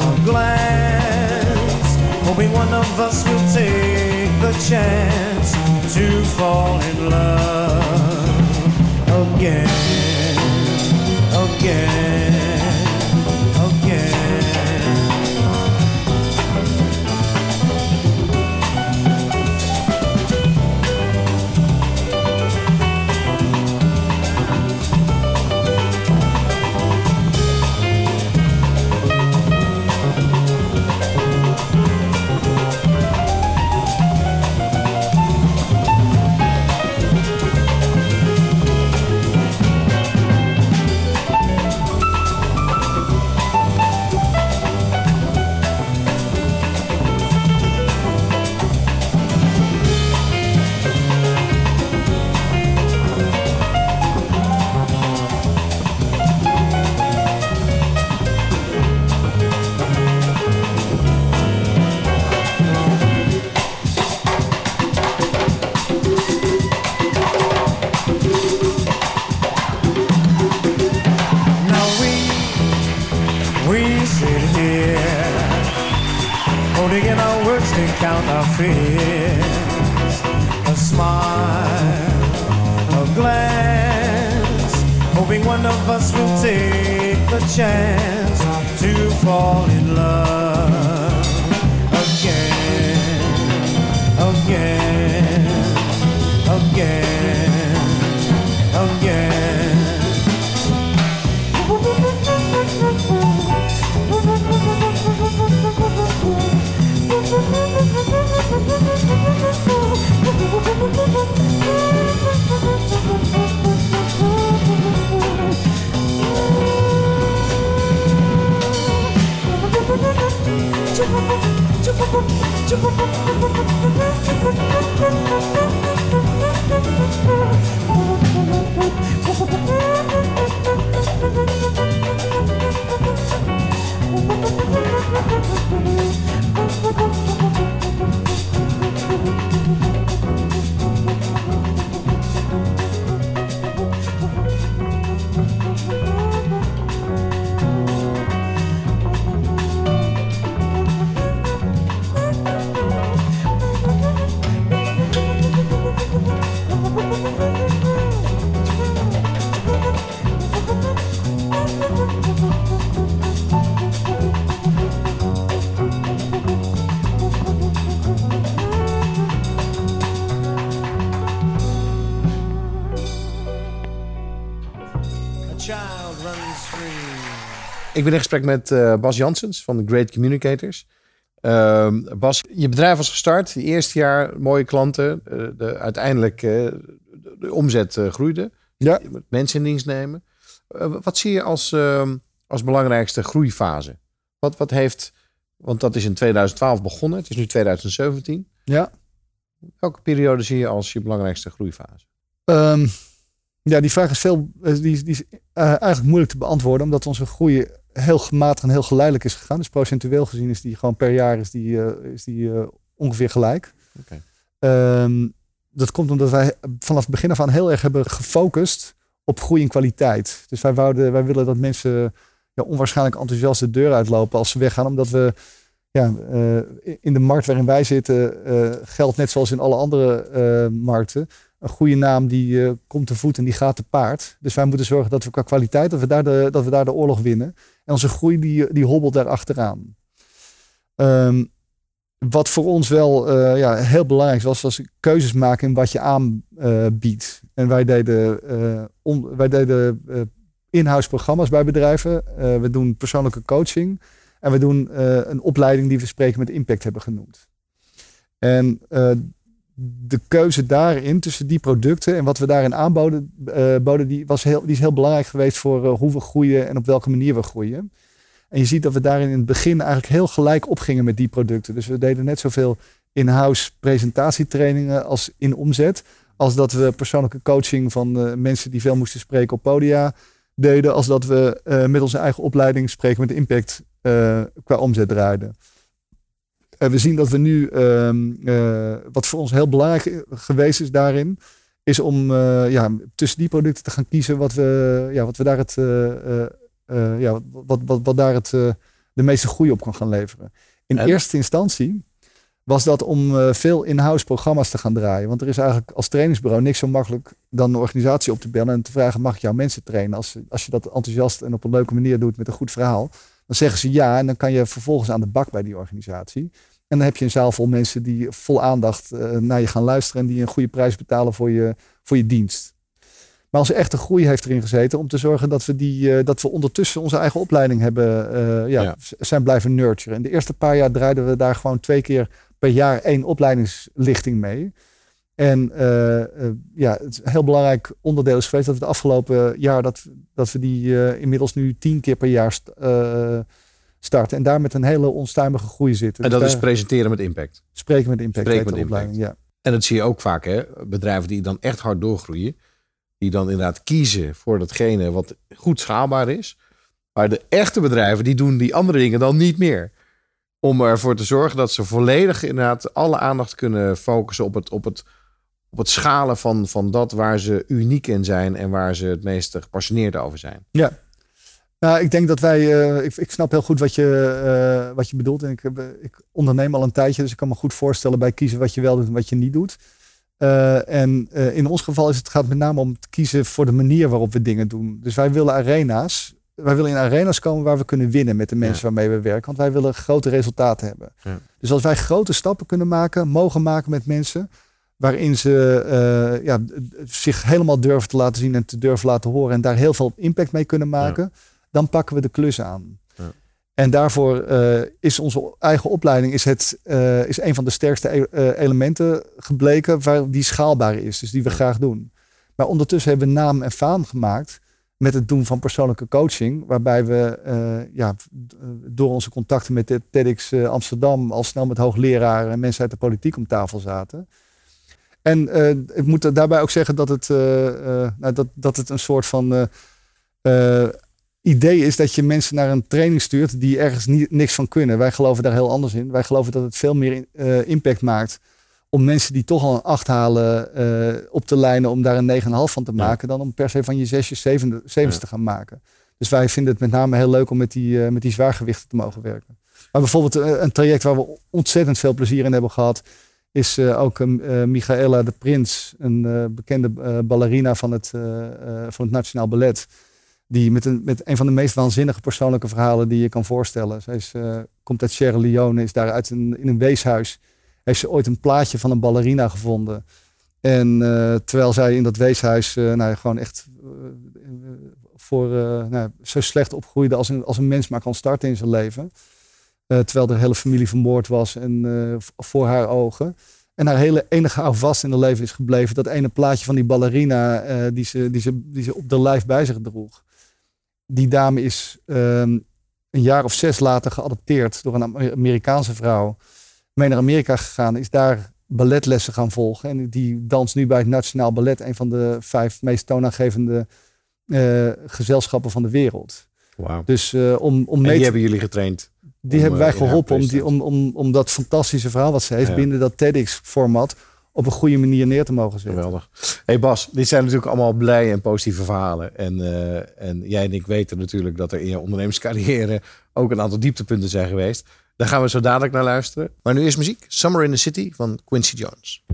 a glance, hoping one of us will take the chance to fall in love again, again. Of us will take the chance to fall in love again, again, again, A Ik ben in gesprek met eh, Bas Janssens van de Great Communicators. Ehm, Bas, je bedrijf was gestart. Het eerste jaar mooie klanten. eh, de, uiteindelijk eh, de, de omzet groeide. Ja. Mensen in dienst nemen. Wat zie je als, ehm, als belangrijkste groeifase? Wat, wat heeft, want dat is in 2012 begonnen. Het is nu 2017. Ja. Welke periode zie je als je belangrijkste groeifase? Ehm, ja, die vraag is, veel, die, is- die is eigenlijk moeilijk te beantwoorden, omdat onze groei heel gematigd en heel geleidelijk is gegaan. Dus procentueel gezien is die gewoon per jaar is die, eh, is die, eh, ongeveer gelijk. Ehm, dat komt omdat wij vanaf het begin af aan heel erg hebben gefocust op groei en kwaliteit. Dus wij, wouden, wij willen dat mensen ja, onwaarschijnlijk enthousiast de deur uitlopen als ze weggaan, omdat we ja, eh, in de markt waarin wij zitten geldt net zoals in alle andere markten een goede naam die eh, komt te voet en die gaat te paard. Dus wij moeten zorgen dat we qua kwaliteit, dat we daar de, dat we daar de oorlog winnen. En onze groei die, die hobbelt daar achteraan. Ehm, wat voor ons wel eh, ja, heel belangrijk was, was keuzes maken in wat je aanbiedt. en wij deden, eh, on- wij deden in-house programma's bij bedrijven. We doen persoonlijke coaching. En we doen een opleiding die we spreken met impact hebben genoemd. En de keuze daarin tussen die producten en wat we daarin aanboden, eh, boden, die, was heel, die is heel belangrijk geweest voor eh, hoe we groeien en op welke manier we groeien. En je ziet dat we daarin in het begin eigenlijk heel gelijk opgingen met die producten. Dus we deden net zoveel in-house presentatietrainingen als in omzet. Als dat we persoonlijke coaching van eh, mensen die veel moesten spreken op podia deden. Als dat we met onze eigen opleiding spreken met impact qua omzet draaiden. En we zien dat we nu, ehm, eh, wat voor ons heel belangrijk geweest is daarin, is om eh, ja, tussen die producten te gaan kiezen wat we, ja, wat we daar het, eh, eh, eh, ja, wat, wat, wat daar het, eh, de meeste groei op kan gaan leveren. In En? eerste instantie was dat om eh, veel in-house programma's te gaan draaien. Want er is eigenlijk als trainingsbureau niks zo makkelijk dan een organisatie op te bellen en te vragen: mag ik jouw mensen trainen? Als, als je dat enthousiast en op een leuke manier doet met een goed verhaal, dan zeggen ze ja en dan kan je vervolgens aan de bak bij die organisatie. En dan heb je een zaal vol mensen die vol aandacht eh, naar je gaan luisteren en die een goede prijs betalen voor je, voor je dienst. Maar onze echte groei heeft erin gezeten om te zorgen dat we, die, eh, dat we ondertussen onze eigen opleiding hebben, eh, ja, zijn blijven nurturen. In de eerste paar jaar draaiden we daar gewoon twee keer per jaar één opleidingslichting mee. En eh, eh, ja, het is een heel belangrijk onderdeel is geweest dat we de afgelopen jaar dat, dat we die inmiddels nu tien keer per jaar starten. En daar met een hele onstuimige groei zitten. En Dus dat is presenteren met impact. spreken met impact. Spreken met opleiding, Ja. En dat zie je ook vaak, hè? bedrijven die dan echt hard doorgroeien. Die dan inderdaad kiezen voor datgene wat goed schaalbaar is. Maar de echte bedrijven, die doen die andere dingen dan niet meer. Om ervoor te zorgen dat ze volledig inderdaad alle aandacht kunnen focussen op het, op het, op het schalen van, van dat waar ze uniek in zijn en waar ze het meest gepassioneerd over zijn. Nou, ik denk dat wij, eh, ik, ik snap heel goed wat je, eh, wat je bedoelt. En ik, heb, eh, ik onderneem al een tijdje, dus ik kan me goed voorstellen bij kiezen wat je wel doet en wat je niet doet. Eh, en in ons geval is het gaat met name om te kiezen voor de manier waarop we dingen doen. Dus wij willen arena's. Wij willen in arena's komen waar we kunnen winnen met de mensen Ja. waarmee we werken. Want wij willen grote resultaten hebben. Ja. Dus als wij grote stappen kunnen maken, mogen maken met mensen. Waarin ze ja, zich helemaal durven te laten zien en te durven laten horen. En daar heel veel impact mee kunnen maken. Dan pakken we de klus aan. Ja. En daarvoor eh, is onze eigen opleiding is het, eh, is een van de sterkste e- eh, elementen gebleken waar die schaalbaar is. Dus die we graag doen. Maar ondertussen hebben we naam en faam gemaakt met het doen van persoonlijke coaching. Waarbij we ja, door onze contacten met de TEDx Amsterdam al snel met hoogleraren en mensen uit de politiek om tafel zaten. En ik moet daarbij ook zeggen dat het, nou, dat, dat het een soort van idee is dat je mensen naar een training stuurt die ergens niet, niks van kunnen. Wij geloven daar heel anders in. Wij geloven dat het veel meer eh, impact maakt om mensen die toch al een 8 halen eh, op te lijnen om daar een 9,5 van te Ja. maken, dan om per se van je zesjes, zevende, zevens Ja. te gaan maken. Dus wij vinden het met name heel leuk om met die, eh, met die zwaargewichten te mogen werken. Maar bijvoorbeeld een traject waar we ontzettend veel plezier in hebben gehad, is ook Michaela de Prins, een bekende ballerina van het, van het Nationaal Ballet. Die met een, met een van de meest waanzinnige persoonlijke verhalen die je kan voorstellen. Zij is, eh, komt uit Sierra Leone, is daar uit een, in een weeshuis. Heeft ze ooit een plaatje van een ballerina gevonden. En eh, terwijl zij in dat weeshuis eh, nou, gewoon echt voor, nou, zo slecht opgroeide als een, als een mens maar kan starten in zijn leven. Terwijl de hele familie vermoord was en voor haar ogen. En haar hele enige houvast in haar leven is gebleven. Dat ene plaatje van die ballerina die, ze, die, ze, die ze op de lijf bij zich droeg. Die dame is ehm, een jaar of zes later geadopteerd door een Amer- Amerikaanse vrouw. Mee naar Amerika gegaan, is daar balletlessen gaan volgen. En die danst nu bij het Nationaal Ballet, een van de vijf meest toonaangevende eh, gezelschappen van de wereld. Wauw. Dus eh, om, om En mee die te- hebben jullie getraind. die om, hebben wij eh, geholpen om, die, om, om, om dat fantastische verhaal wat ze heeft Ja. binnen dat TEDx-format op een goede manier neer te mogen zetten. Geweldig. hey Bas, dit zijn natuurlijk allemaal blij en positieve verhalen. En, eh, en jij en ik weten natuurlijk dat er in je ondernemerscarrière ook een aantal dieptepunten zijn geweest. Daar gaan we zo dadelijk naar luisteren. Maar nu eerst muziek. Summer in the City van Quincy Jones.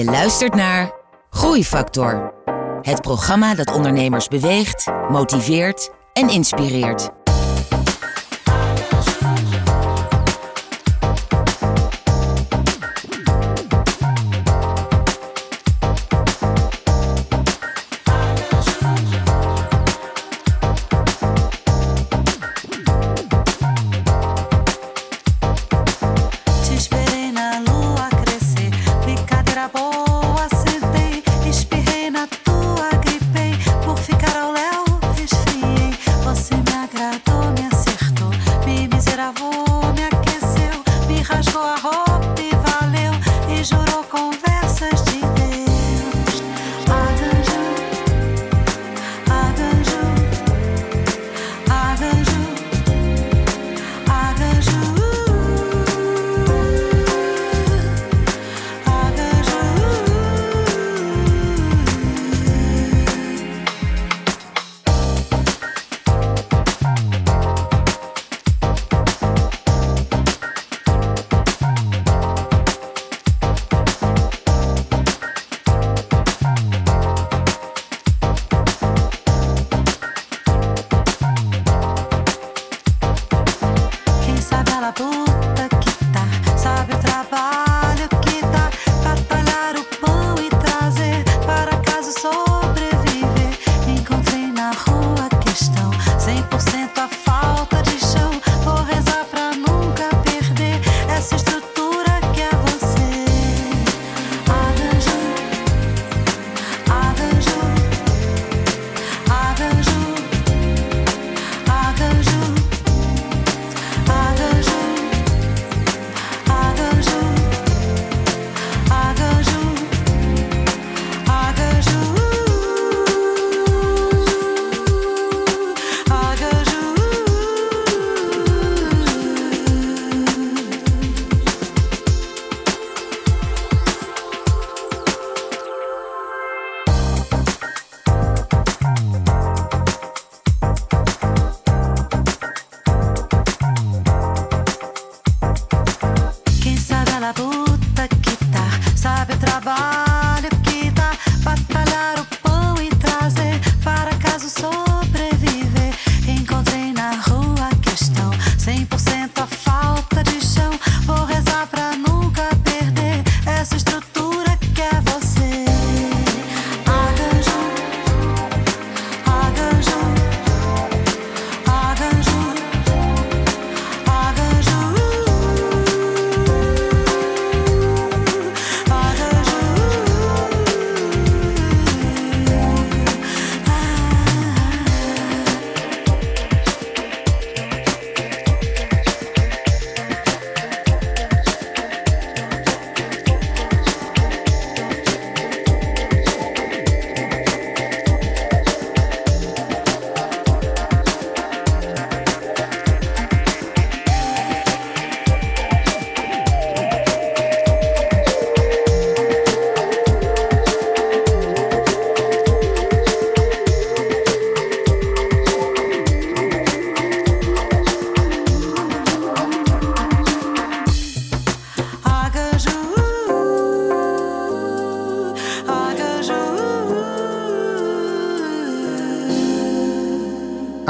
Je luistert naar Groeifactor. Het programma dat ondernemers beweegt, motiveert en inspireert.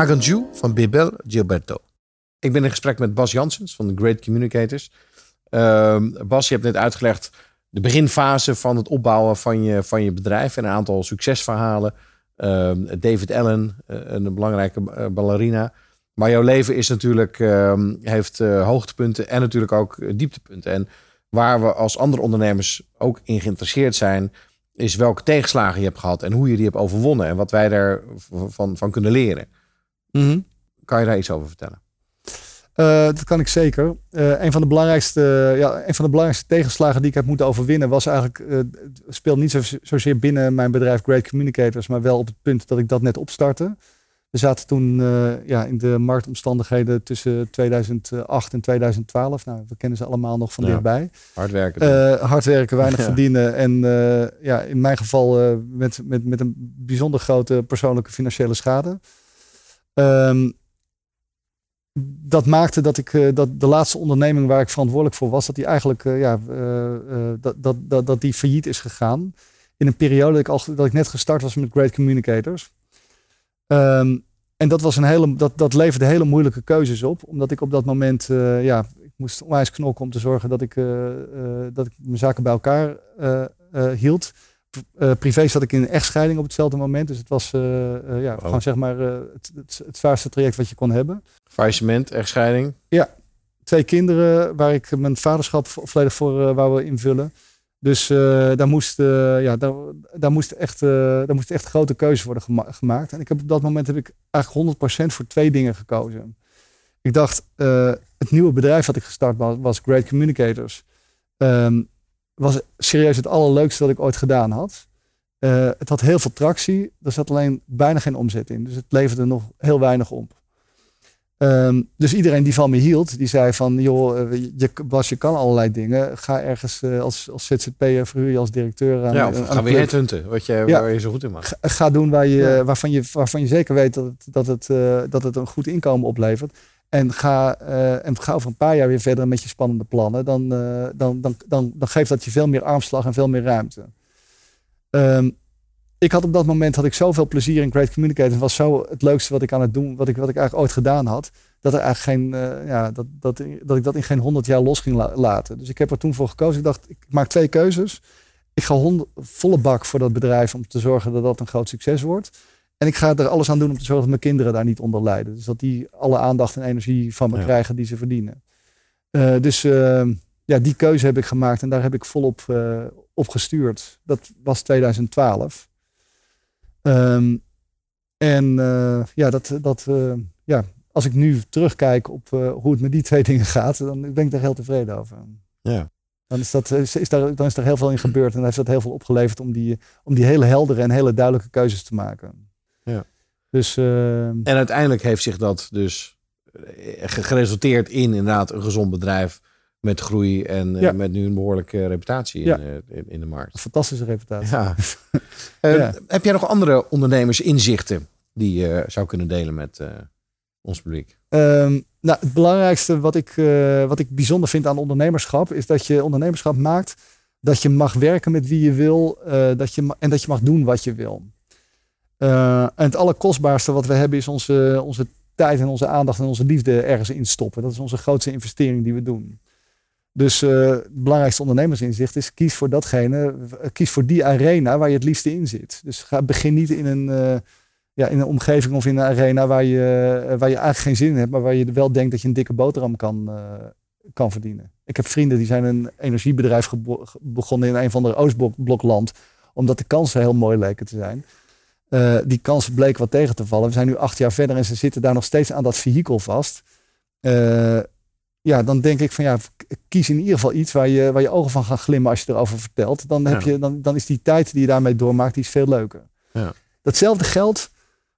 Aganju van Bibel Gilberto. Ik ben in gesprek met Bas Janssens van de Great Communicators. Ehm, Bas, je hebt net uitgelegd de beginfase van het opbouwen van je, van je bedrijf en een aantal succesverhalen. Ehm, David Allen, eh, een belangrijke eh, ballerina. Maar jouw leven is natuurlijk, ehm, heeft eh, hoogtepunten en natuurlijk ook dieptepunten. En waar we als andere ondernemers ook in geïnteresseerd zijn, is welke tegenslagen je hebt gehad en hoe je die hebt overwonnen en wat wij daarvan van kunnen leren. Kan je daar iets over vertellen? Eh, dat kan ik zeker. Eh, een, van de belangrijkste, ja, een van de belangrijkste tegenslagen die ik heb moeten overwinnen was eigenlijk, eh, het speelt niet zo, zozeer binnen mijn bedrijf Great Communicators, maar wel op het punt dat ik dat net opstartte. We zaten toen ja, in de marktomstandigheden tussen 2008 en 2012. Nou, we kennen ze allemaal nog van Ja. dichtbij. Hard werken. Hard werken, weinig Ja. verdienen. En ja, in mijn geval met, met, met een bijzonder grote persoonlijke financiële schade. Ehm, dat maakte dat ik eh, dat de laatste onderneming waar ik verantwoordelijk voor was, dat die eigenlijk eh, ja, eh, dat, dat, dat, dat die failliet is gegaan. In een periode dat ik, al, dat ik net gestart was met Great Communicators. Ehm, en dat, was een hele, dat, dat leverde hele moeilijke keuzes op. Omdat ik op dat moment, ja, ik moest onwijs knokken om te zorgen dat ik, dat ik mijn zaken bij elkaar hield. Eh, privé zat ik in een echtscheiding op hetzelfde moment. Dus het was eh, eh, ja, Wow. gewoon zeg maar het, het, het zwaarste traject wat je kon hebben. Faillissement, echtscheiding. Twee kinderen waar ik mijn vaderschap vo- volledig voor wou invullen. Dus daar, moest, ja, daar, daar, moest echt, daar moest echt grote keuzes worden gema- gemaakt. En ik heb op dat moment heb ik eigenlijk 100% voor twee dingen gekozen. Ik dacht, het nieuwe bedrijf wat ik gestart was, was Great Communicators. Ehm, was serieus het allerleukste wat ik ooit gedaan had. Eh, het had heel veel tractie. Er zat alleen bijna geen omzet in. Dus het leverde nog heel weinig op. Ehm, dus iedereen die van me hield, die zei van, joh, eh, je, Bas, je kan allerlei dingen. Ga ergens eh, als, als ZZP'er, verhuur je als directeur aan, ja, of een gaan we club. headhunten, wat je, Ja. waar je zo goed in maakt. Ga, ga doen waar je, Ja. waarvan, je, waarvan je zeker weet dat het, dat, het, eh, dat het een goed inkomen oplevert. En ga, eh, en ga over een paar jaar weer verder met je spannende plannen. Dan, eh, dan, dan, dan, dan geeft dat je veel meer armslag en veel meer ruimte. Ehm, ik had op dat moment had ik zoveel plezier in Great Communicators. Het was zo het leukste wat ik aan het doen, wat ik, wat ik eigenlijk ooit gedaan had. Dat, er eigenlijk geen, eh, ja, dat, dat, dat ik dat in geen honderd jaar los ging la- laten. Dus ik heb er toen voor gekozen. Ik dacht, ik maak twee keuzes. Ik ga hond- volle bak voor dat bedrijf om te zorgen dat dat een groot succes wordt. En ik ga er alles aan doen om te zorgen dat mijn kinderen daar niet onder lijden. Dus dat die alle aandacht en energie van me Ja. krijgen die ze verdienen. Eh, dus eh, ja, die keuze heb ik gemaakt en daar heb ik volop eh, op gestuurd. Dat was 2012. Ehm, en eh, ja, dat, dat, ja, als ik nu terugkijk op hoe het met die twee dingen gaat, dan ben ik daar heel tevreden over. Ja. Dan is, dat, is, is daar, dan is er heel veel in gebeurd en heeft dat heel veel opgeleverd om die, om die hele heldere en hele duidelijke keuzes te maken. Ja. Dus eh, En uiteindelijk heeft zich dat dus eh, ge- geresulteerd in inderdaad een gezond bedrijf met groei en eh, met nu een behoorlijke reputatie in, Ja. eh, in, de markt. een fantastische reputatie. Ja. Eh, Ja. Heb jij nog andere ondernemersinzichten die je zou kunnen delen met ons publiek? Ehm, nou, het belangrijkste wat ik, wat ik bijzonder vind aan ondernemerschap is dat je ondernemerschap maakt dat je mag werken met wie je wil dat je, en dat je mag doen wat je wil. Eh, en het allerkostbaarste wat we hebben is onze, onze tijd en onze aandacht en onze liefde ergens in stoppen. Dat is onze grootste investering die we doen. Dus eh, het belangrijkste ondernemersinzicht is kies voor datgene, eh, kies voor die arena waar je het liefste in zit. Dus ga, begin niet in een, ja, in een omgeving of in een arena waar je, waar je eigenlijk geen zin in hebt, maar waar je wel denkt dat je een dikke boterham kan, kan verdienen. Ik heb vrienden die zijn een energiebedrijf begonnen in een van de Oostblokland, omdat de kansen heel mooi leken te zijn. Eh, die kansen bleken wat tegen te vallen. We zijn nu acht jaar verder en ze zitten daar nog steeds aan dat vehikel vast. Eh, ja, dan denk ik van ja, kies in ieder geval iets waar je, waar je ogen van gaan glimmen als je erover vertelt. Dan, heb Ja. je, dan, dan is die tijd die je daarmee doormaakt, die is veel leuker. Ja. Datzelfde geldt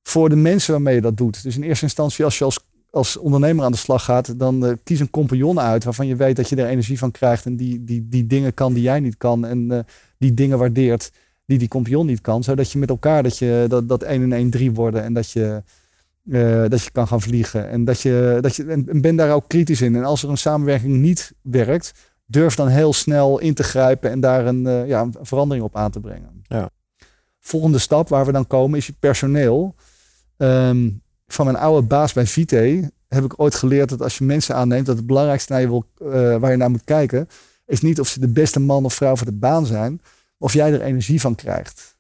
voor de mensen waarmee je dat doet. Dus in eerste instantie, als je als, als ondernemer aan de slag gaat, dan eh, kies een compagnon uit waarvan je weet dat je er energie van krijgt en die, die, die dingen kan die jij niet kan en die dingen waardeert die die compagnon niet kan, zodat je met elkaar dat, je, dat, dat 1 en 1 3 worden en dat je, eh, dat je kan gaan vliegen. En, dat je, dat je, en en ben daar ook kritisch in. En als er een samenwerking niet werkt, durf dan heel snel in te grijpen en daar een, eh, ja, een verandering op aan te brengen. Ja. Volgende stap waar we dan komen is je personeel. Ehm, van mijn oude baas bij Vite heb ik ooit geleerd dat als je mensen aanneemt, dat het belangrijkste naar je wil, eh, waar je naar moet kijken, is niet of ze de beste man of vrouw voor de baan zijn, of jij er energie van krijgt.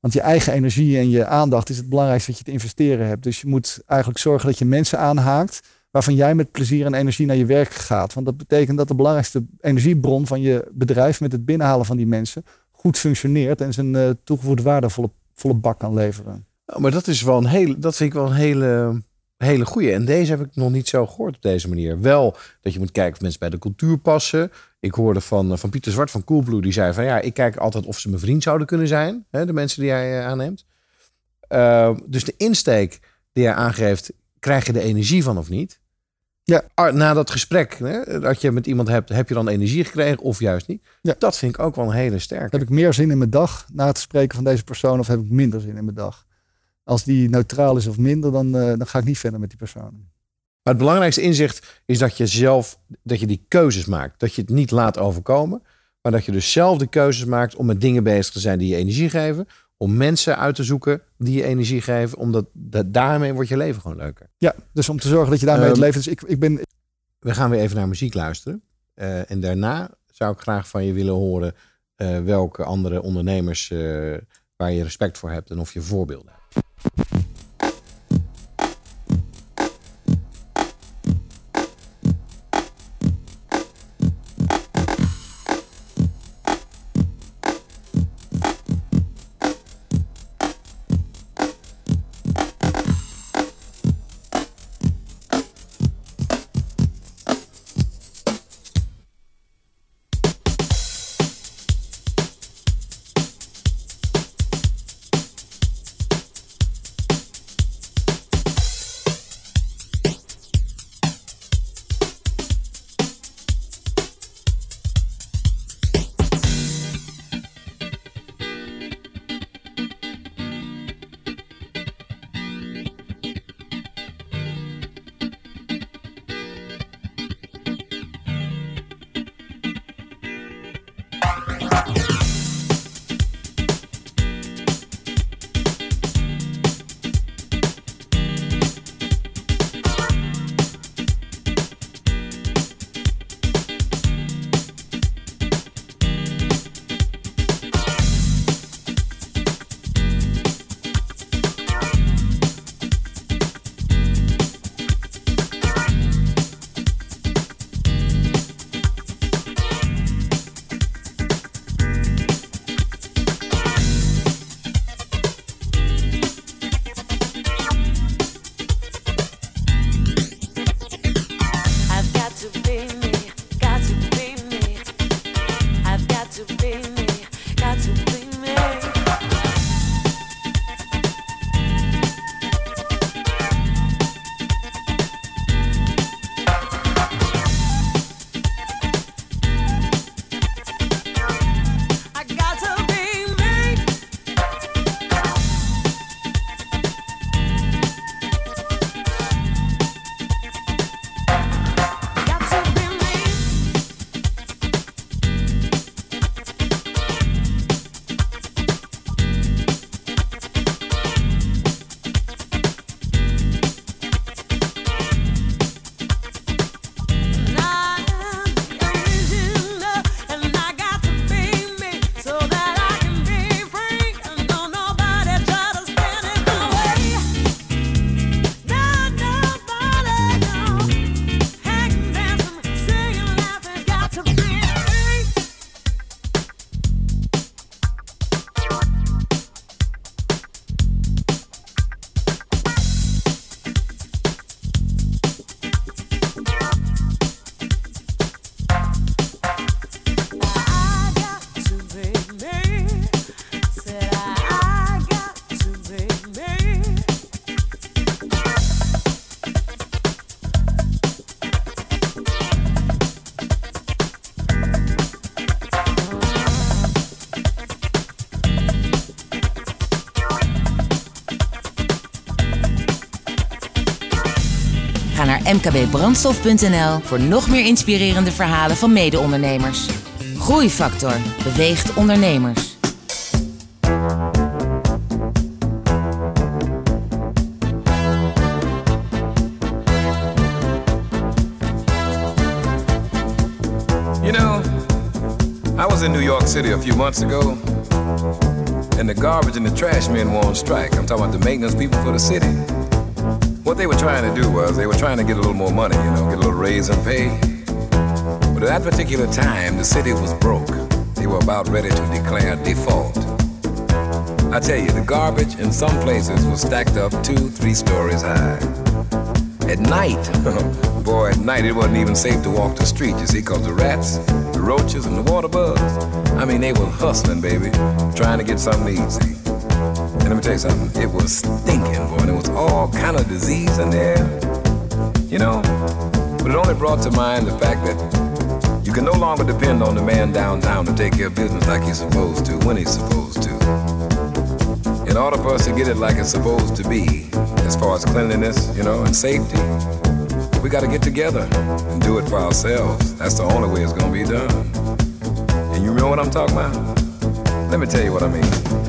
Want je eigen energie en je aandacht is het belangrijkste wat je te investeren hebt. Dus je moet eigenlijk zorgen dat je mensen aanhaakt waarvan jij met plezier en energie naar je werk gaat. Want dat betekent dat de belangrijkste energiebron van je bedrijf met het binnenhalen van die mensen goed functioneert en zijn eh, toegevoegde waarde volle, volle bak kan leveren. Oh, maar dat is wel een hele, dat vind ik wel een hele, hele goede. En deze heb ik nog niet zo gehoord op deze manier. Wel dat je moet kijken of mensen bij de cultuur passen. Ik hoorde van, eh, van Pieter Zwart van Coolblue, die zei van ja, ik kijk altijd of ze mijn vriend zouden kunnen zijn. Hè, de mensen die jij eh, aanneemt. Uh, dus de insteek die jij aangeeft, krijg je de energie van of niet? Ja. Ah, Na dat gesprek hè, dat je met iemand hebt, heb je dan energie gekregen of juist niet? Ja. Dat vind ik ook wel een hele sterke. Heb ik meer zin in mijn dag na het spreken van deze persoon of heb ik minder zin in mijn dag? Als die neutraal is of minder, dan, eh, dan ga ik niet verder met die persoon. Maar het belangrijkste inzicht is dat je zelf, dat je die keuzes maakt. Dat je het niet laat overkomen. Maar dat je dus zelf de keuzes maakt om met dingen bezig te zijn die je energie geven. Om mensen uit te zoeken die je energie geven. Omdat dat, daarmee wordt je leven gewoon leuker. Ja, dus om te zorgen dat je daarmee het Ehm, leven... Dus ik, ik ben... We gaan weer even naar muziek luisteren. Eh, en daarna zou ik graag van je willen horen eh, welke andere ondernemers eh, waar je respect voor hebt en of je voorbeelden hebt. mkbbrandstof.nl voor nog meer inspirerende verhalen van mede-ondernemers. Groeifactor beweegt ondernemers. You know, I was in New York City a few months ago, and the garbage and the trash men were on strike. I'm talking about the maintenance people for the city. What they were trying to do was they were trying to get a little more money, you know, get a little raise in pay. But at that particular time, the city was broke. They were about ready to declare default. I tell you, the garbage in some places was stacked up two, three stories high. At night, boy, at night it wasn't even safe to walk the street, you see, because the rats, the roaches, and the water bugs, I mean, they were hustling, baby, trying to get something see. And let me tell you something, it was stinking, boy, there was all kind of disease in there, you know. But it only brought to mind the fact that you can no longer depend on the man downtown to take care of business like he's supposed to, when he's supposed to. In order for us to get it like it's supposed to be, as far as cleanliness, you know, and safety, we got to get together and do it for ourselves. That's the only way it's going to be done. And you know what I'm talking about? Let me tell you what I mean.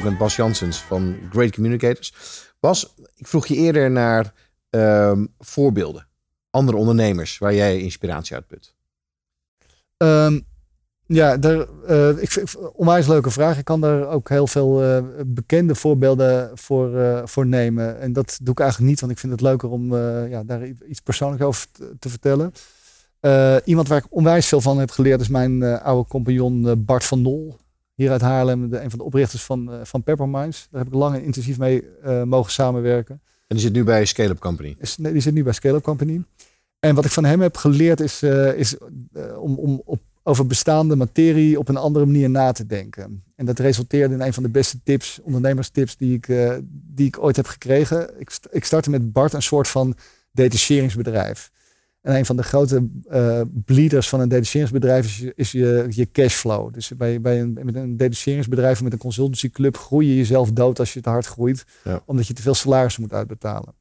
Met Bas Janssens van Great Communicators. Bas, ik vroeg je eerder naar ehm, voorbeelden. Andere ondernemers waar jij inspiratie uit put. Ehm, ja, daar, eh, ik vind onwijs leuke vraag. Ik kan daar ook heel veel eh, bekende voorbeelden voor, eh, voor nemen. En dat doe ik eigenlijk niet, want ik vind het leuker om ja, daar iets persoonlijks over te, te vertellen. Iemand waar ik onwijs veel van heb geleerd is mijn oude compagnon Bart van Nol. Hier uit Haarlem, de, een van de oprichters van, eh van Pepperminds. Daar heb ik lang en intensief mee eh, mogen samenwerken. En die zit nu bij Scale Up Company. Is, nee, die zit nu bij Scale Up Company. En wat ik van hem heb geleerd is, eh, is om, om op, over bestaande materie op een andere manier na te denken. En dat resulteerde in een van de beste tips, ondernemerstips die ik, die ik ooit heb gekregen. Ik, ik startte met Bart een soort van detacheringsbedrijf. En een van de grote eh bleeders van een detacheringsbedrijf is je, is je, je cashflow. Dus bij, bij een, met een detacheringsbedrijf of met een consultancyclub groei je jezelf dood als je te hard groeit. Ja. Omdat je te veel salaris moet uitbetalen.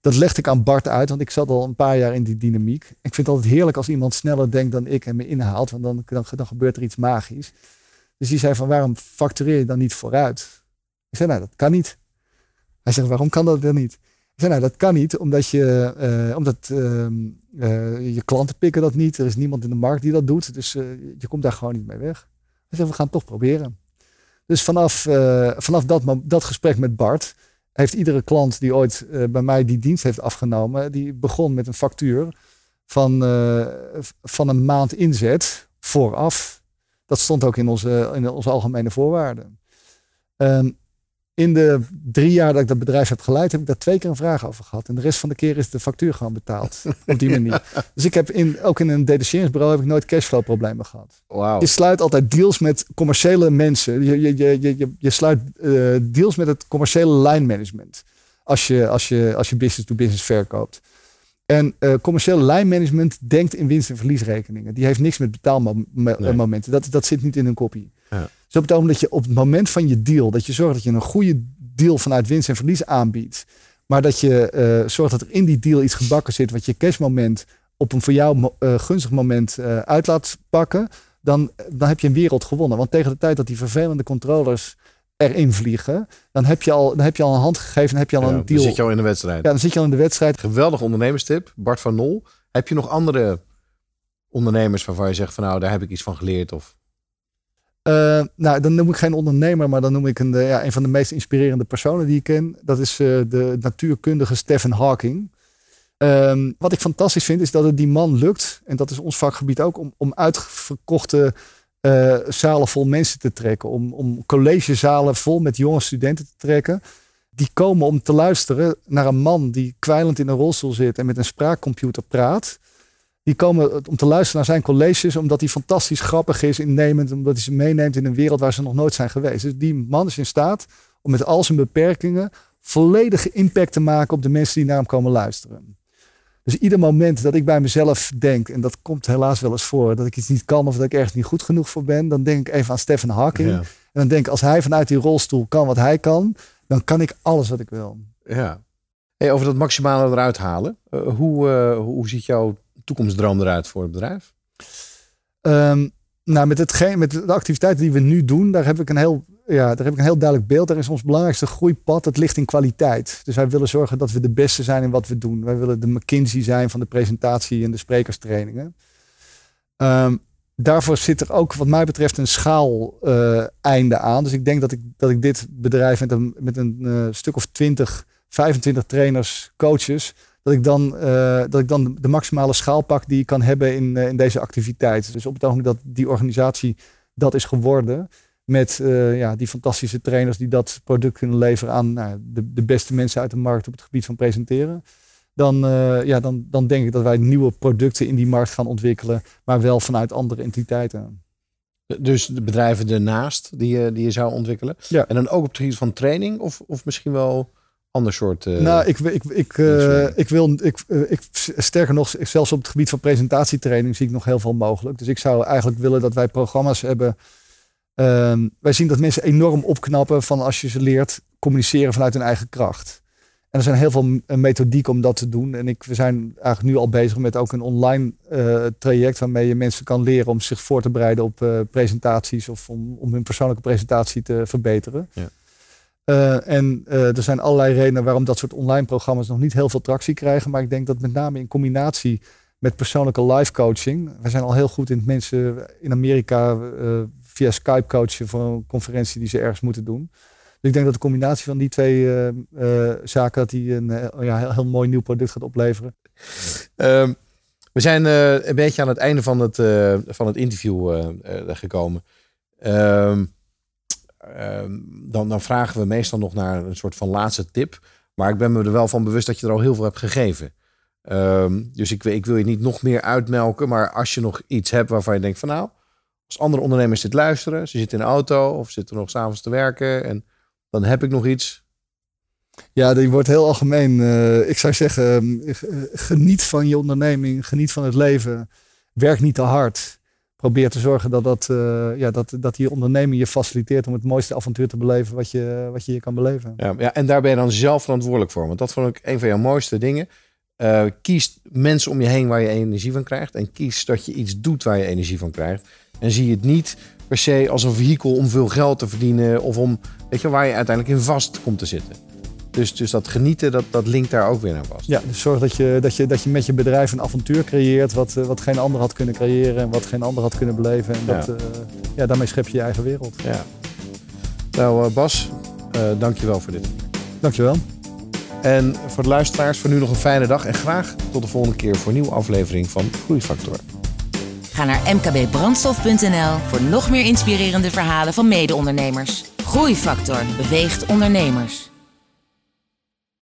Dat legde ik aan Bart uit, want ik zat al een paar jaar in die dynamiek. Ik vind het altijd heerlijk als iemand sneller denkt dan ik en me inhaalt, want dan, dan, dan gebeurt er iets magisch. Dus die zei van, waarom factureer je dan niet vooruit? Ik zei, nou, dat kan niet. Hij zegt, waarom kan dat dan niet? Ik zei, nou, dat kan niet, omdat, je, eh, omdat ehm, eh, je klanten pikken dat niet. Er is niemand in de markt die dat doet, dus eh, je komt daar gewoon niet mee weg. We gaan het toch proberen. Dus vanaf, eh, vanaf dat, dat gesprek met Bart heeft iedere klant die ooit bij mij die dienst heeft afgenomen, die begon met een factuur van, van een maand inzet vooraf. Dat stond ook in onze, in onze algemene voorwaarden. Ehm, in de drie jaar dat ik dat bedrijf heb geleid, heb ik daar twee keer een vraag over gehad. En de rest van de keer is de factuur gewoon betaald. op die manier. Dus ik heb in, ook in een detacheringsbureau heb ik nooit cashflow problemen gehad. Wauw. Je sluit altijd deals met commerciële mensen. Je, je, je, je, je, sluit eh, deals met het commerciële line management. Als je, als je, als je business to business verkoopt. En eh commerciële line management denkt in winst- en verliesrekeningen. Die heeft niks met betaalmomenten. Dat, dat zit niet in hun kopie. Ja. Dus dat betekent dat je op het moment van je deal, dat je zorgt dat je een goede deal vanuit winst en verlies aanbiedt. Maar dat je eh, zorgt dat er in die deal iets gebakken zit wat je cashmoment op een voor jou eh, gunstig moment eh, uit laat pakken. Dan, dan heb je een wereld gewonnen. Want tegen de tijd dat die vervelende controllers erin vliegen, dan heb je al, dan heb je al een hand gegeven, dan heb je al Ja, een dan deal. zit je al in de wedstrijd. Ja, dan zit je al in de wedstrijd. Geweldig ondernemerstip, Bart van Nol. Heb je nog andere ondernemers waarvan je zegt van nou, daar heb ik iets van geleerd? Of... Eh, nou, dan noem ik geen ondernemer, maar dan noem ik een, eh, ja, van de meest inspirerende personen die ik ken. Dat is eh, de natuurkundige Stephen Hawking. Ehm, wat ik fantastisch vind, is dat het die man lukt, en dat is ons vakgebied ook, om, om uitverkochte zalen vol mensen te trekken. Om, om collegezalen vol met jonge studenten te trekken. Die komen om te luisteren naar een man die kwijlend in een rolstoel zit en met een spraakcomputer praat. Die komen om te luisteren naar zijn colleges, omdat hij fantastisch grappig is, innemend, omdat hij ze meeneemt in een wereld waar ze nog nooit zijn geweest. Dus die man is in staat om met al zijn beperkingen volledige impact te maken op de mensen die naar hem komen luisteren. Dus ieder moment dat ik bij mezelf denk, en dat komt helaas wel eens voor, dat ik iets niet kan of dat ik ergens niet goed genoeg voor ben, dan denk ik even aan Stephen Hawking. Ja. En dan denk ik, als hij vanuit die rolstoel kan wat hij kan, dan kan ik alles wat ik wil. Ja. Hey, over dat maximale eruit halen. Eh, hoe, eh, hoe ziet jouw toekomstdroom eruit voor het bedrijf? Ehm, nou, met, hetgeen, met de activiteiten die we nu doen, daar heb ik een heel, ja, daar heb ik een heel duidelijk beeld. Daar is ons belangrijkste groeipad, het ligt in kwaliteit. Dus wij willen zorgen dat we de beste zijn in wat we doen. Wij willen de McKinsey zijn van de presentatie en de sprekerstrainingen. Ehm, daarvoor zit er ook, wat mij betreft, een schaal eh, einde aan. Dus ik denk dat ik, dat ik dit bedrijf met een, met een eh, stuk of 20, 25 trainers, coaches, dat ik dan, eh, dat ik dan de maximale schaal pak die ik kan hebben in, eh, in deze activiteit. Dus op het ogenblik dat die organisatie dat is geworden, met eh, ja, die fantastische trainers die dat product kunnen leveren aan nou, de, de beste mensen uit de markt op het gebied van presenteren. Dan, ja, dan, dan denk ik dat wij nieuwe producten in die markt gaan ontwikkelen, maar wel vanuit andere entiteiten. Dus de bedrijven ernaast die je, die je zou ontwikkelen. Ja. En dan ook op het gebied van training of, of misschien wel ander soort. eh, nou, ik, ik, ik, eh, ik wil, ik, eh, ik, sterker nog, zelfs op het gebied van presentatietraining zie ik nog heel veel mogelijk. Dus ik zou eigenlijk willen dat wij programma's hebben. Ehm, wij zien dat mensen enorm opknappen van als je ze leert communiceren vanuit hun eigen kracht. En er zijn heel veel methodieken om dat te doen. En ik, we zijn eigenlijk nu al bezig met ook een online traject waarmee je mensen kan leren om zich voor te bereiden op presentaties of om, om hun persoonlijke presentatie te verbeteren. Ja. Eh, en eh, er zijn allerlei redenen waarom dat soort online programma's nog niet heel veel tractie krijgen. Maar ik denk dat met name in combinatie met persoonlijke live coaching. We zijn al heel goed in mensen in Amerika eh, via Skype coachen voor een conferentie die ze ergens moeten doen. Dus ik denk dat de combinatie van die twee zaken dat die een ja, heel, mooi nieuw product gaat opleveren. Ehm, we zijn een beetje aan het einde van het, van het interview gekomen. Ehm, dan, dan vragen we meestal nog naar een soort van laatste tip. Maar ik ben me er wel van bewust dat je er al heel veel hebt gegeven. Ehm, dus ik, ik wil je niet nog meer uitmelken. Maar als je nog iets hebt waarvan je denkt van nou... Als andere ondernemers dit luisteren, ze zitten in de auto of zitten nog s'avonds te werken. En dan heb ik nog iets. Ja, die wordt heel algemeen. Eh, ik zou zeggen, ehm, geniet van je onderneming, geniet van het leven. Werk niet te hard. Probeer te zorgen dat, dat, eh, ja, dat, dat die onderneming je faciliteert om het mooiste avontuur te beleven wat je, wat je hier kan beleven. Ja, ja, en daar ben je dan zelf verantwoordelijk voor. Want dat vond ik een van jouw mooiste dingen. Eh, kies mensen om je heen waar je energie van krijgt. En kies dat je iets doet waar je energie van krijgt. En zie het niet per se als een vehikel om veel geld te verdienen. Of om, weet je, waar je uiteindelijk in vast komt te zitten. Dus, dus dat genieten, dat, dat linkt daar ook weer aan vast. Ja, dus zorg dat je, dat je, dat je met je bedrijf een avontuur creëert wat, eh, wat geen ander had kunnen creëren en wat geen ander had kunnen beleven. En dat, Ja. ja. ja, daarmee schep je je eigen wereld. Ja. Nou, eh, Bas, eh dank je wel voor dit. Dankjewel. En voor de luisteraars, voor nu nog een fijne dag. En graag tot de volgende keer voor een nieuwe aflevering van Groeifactor. Ga naar mkbbrandstof.nl voor nog meer inspirerende verhalen van mede-ondernemers. Groeifactor beweegt ondernemers.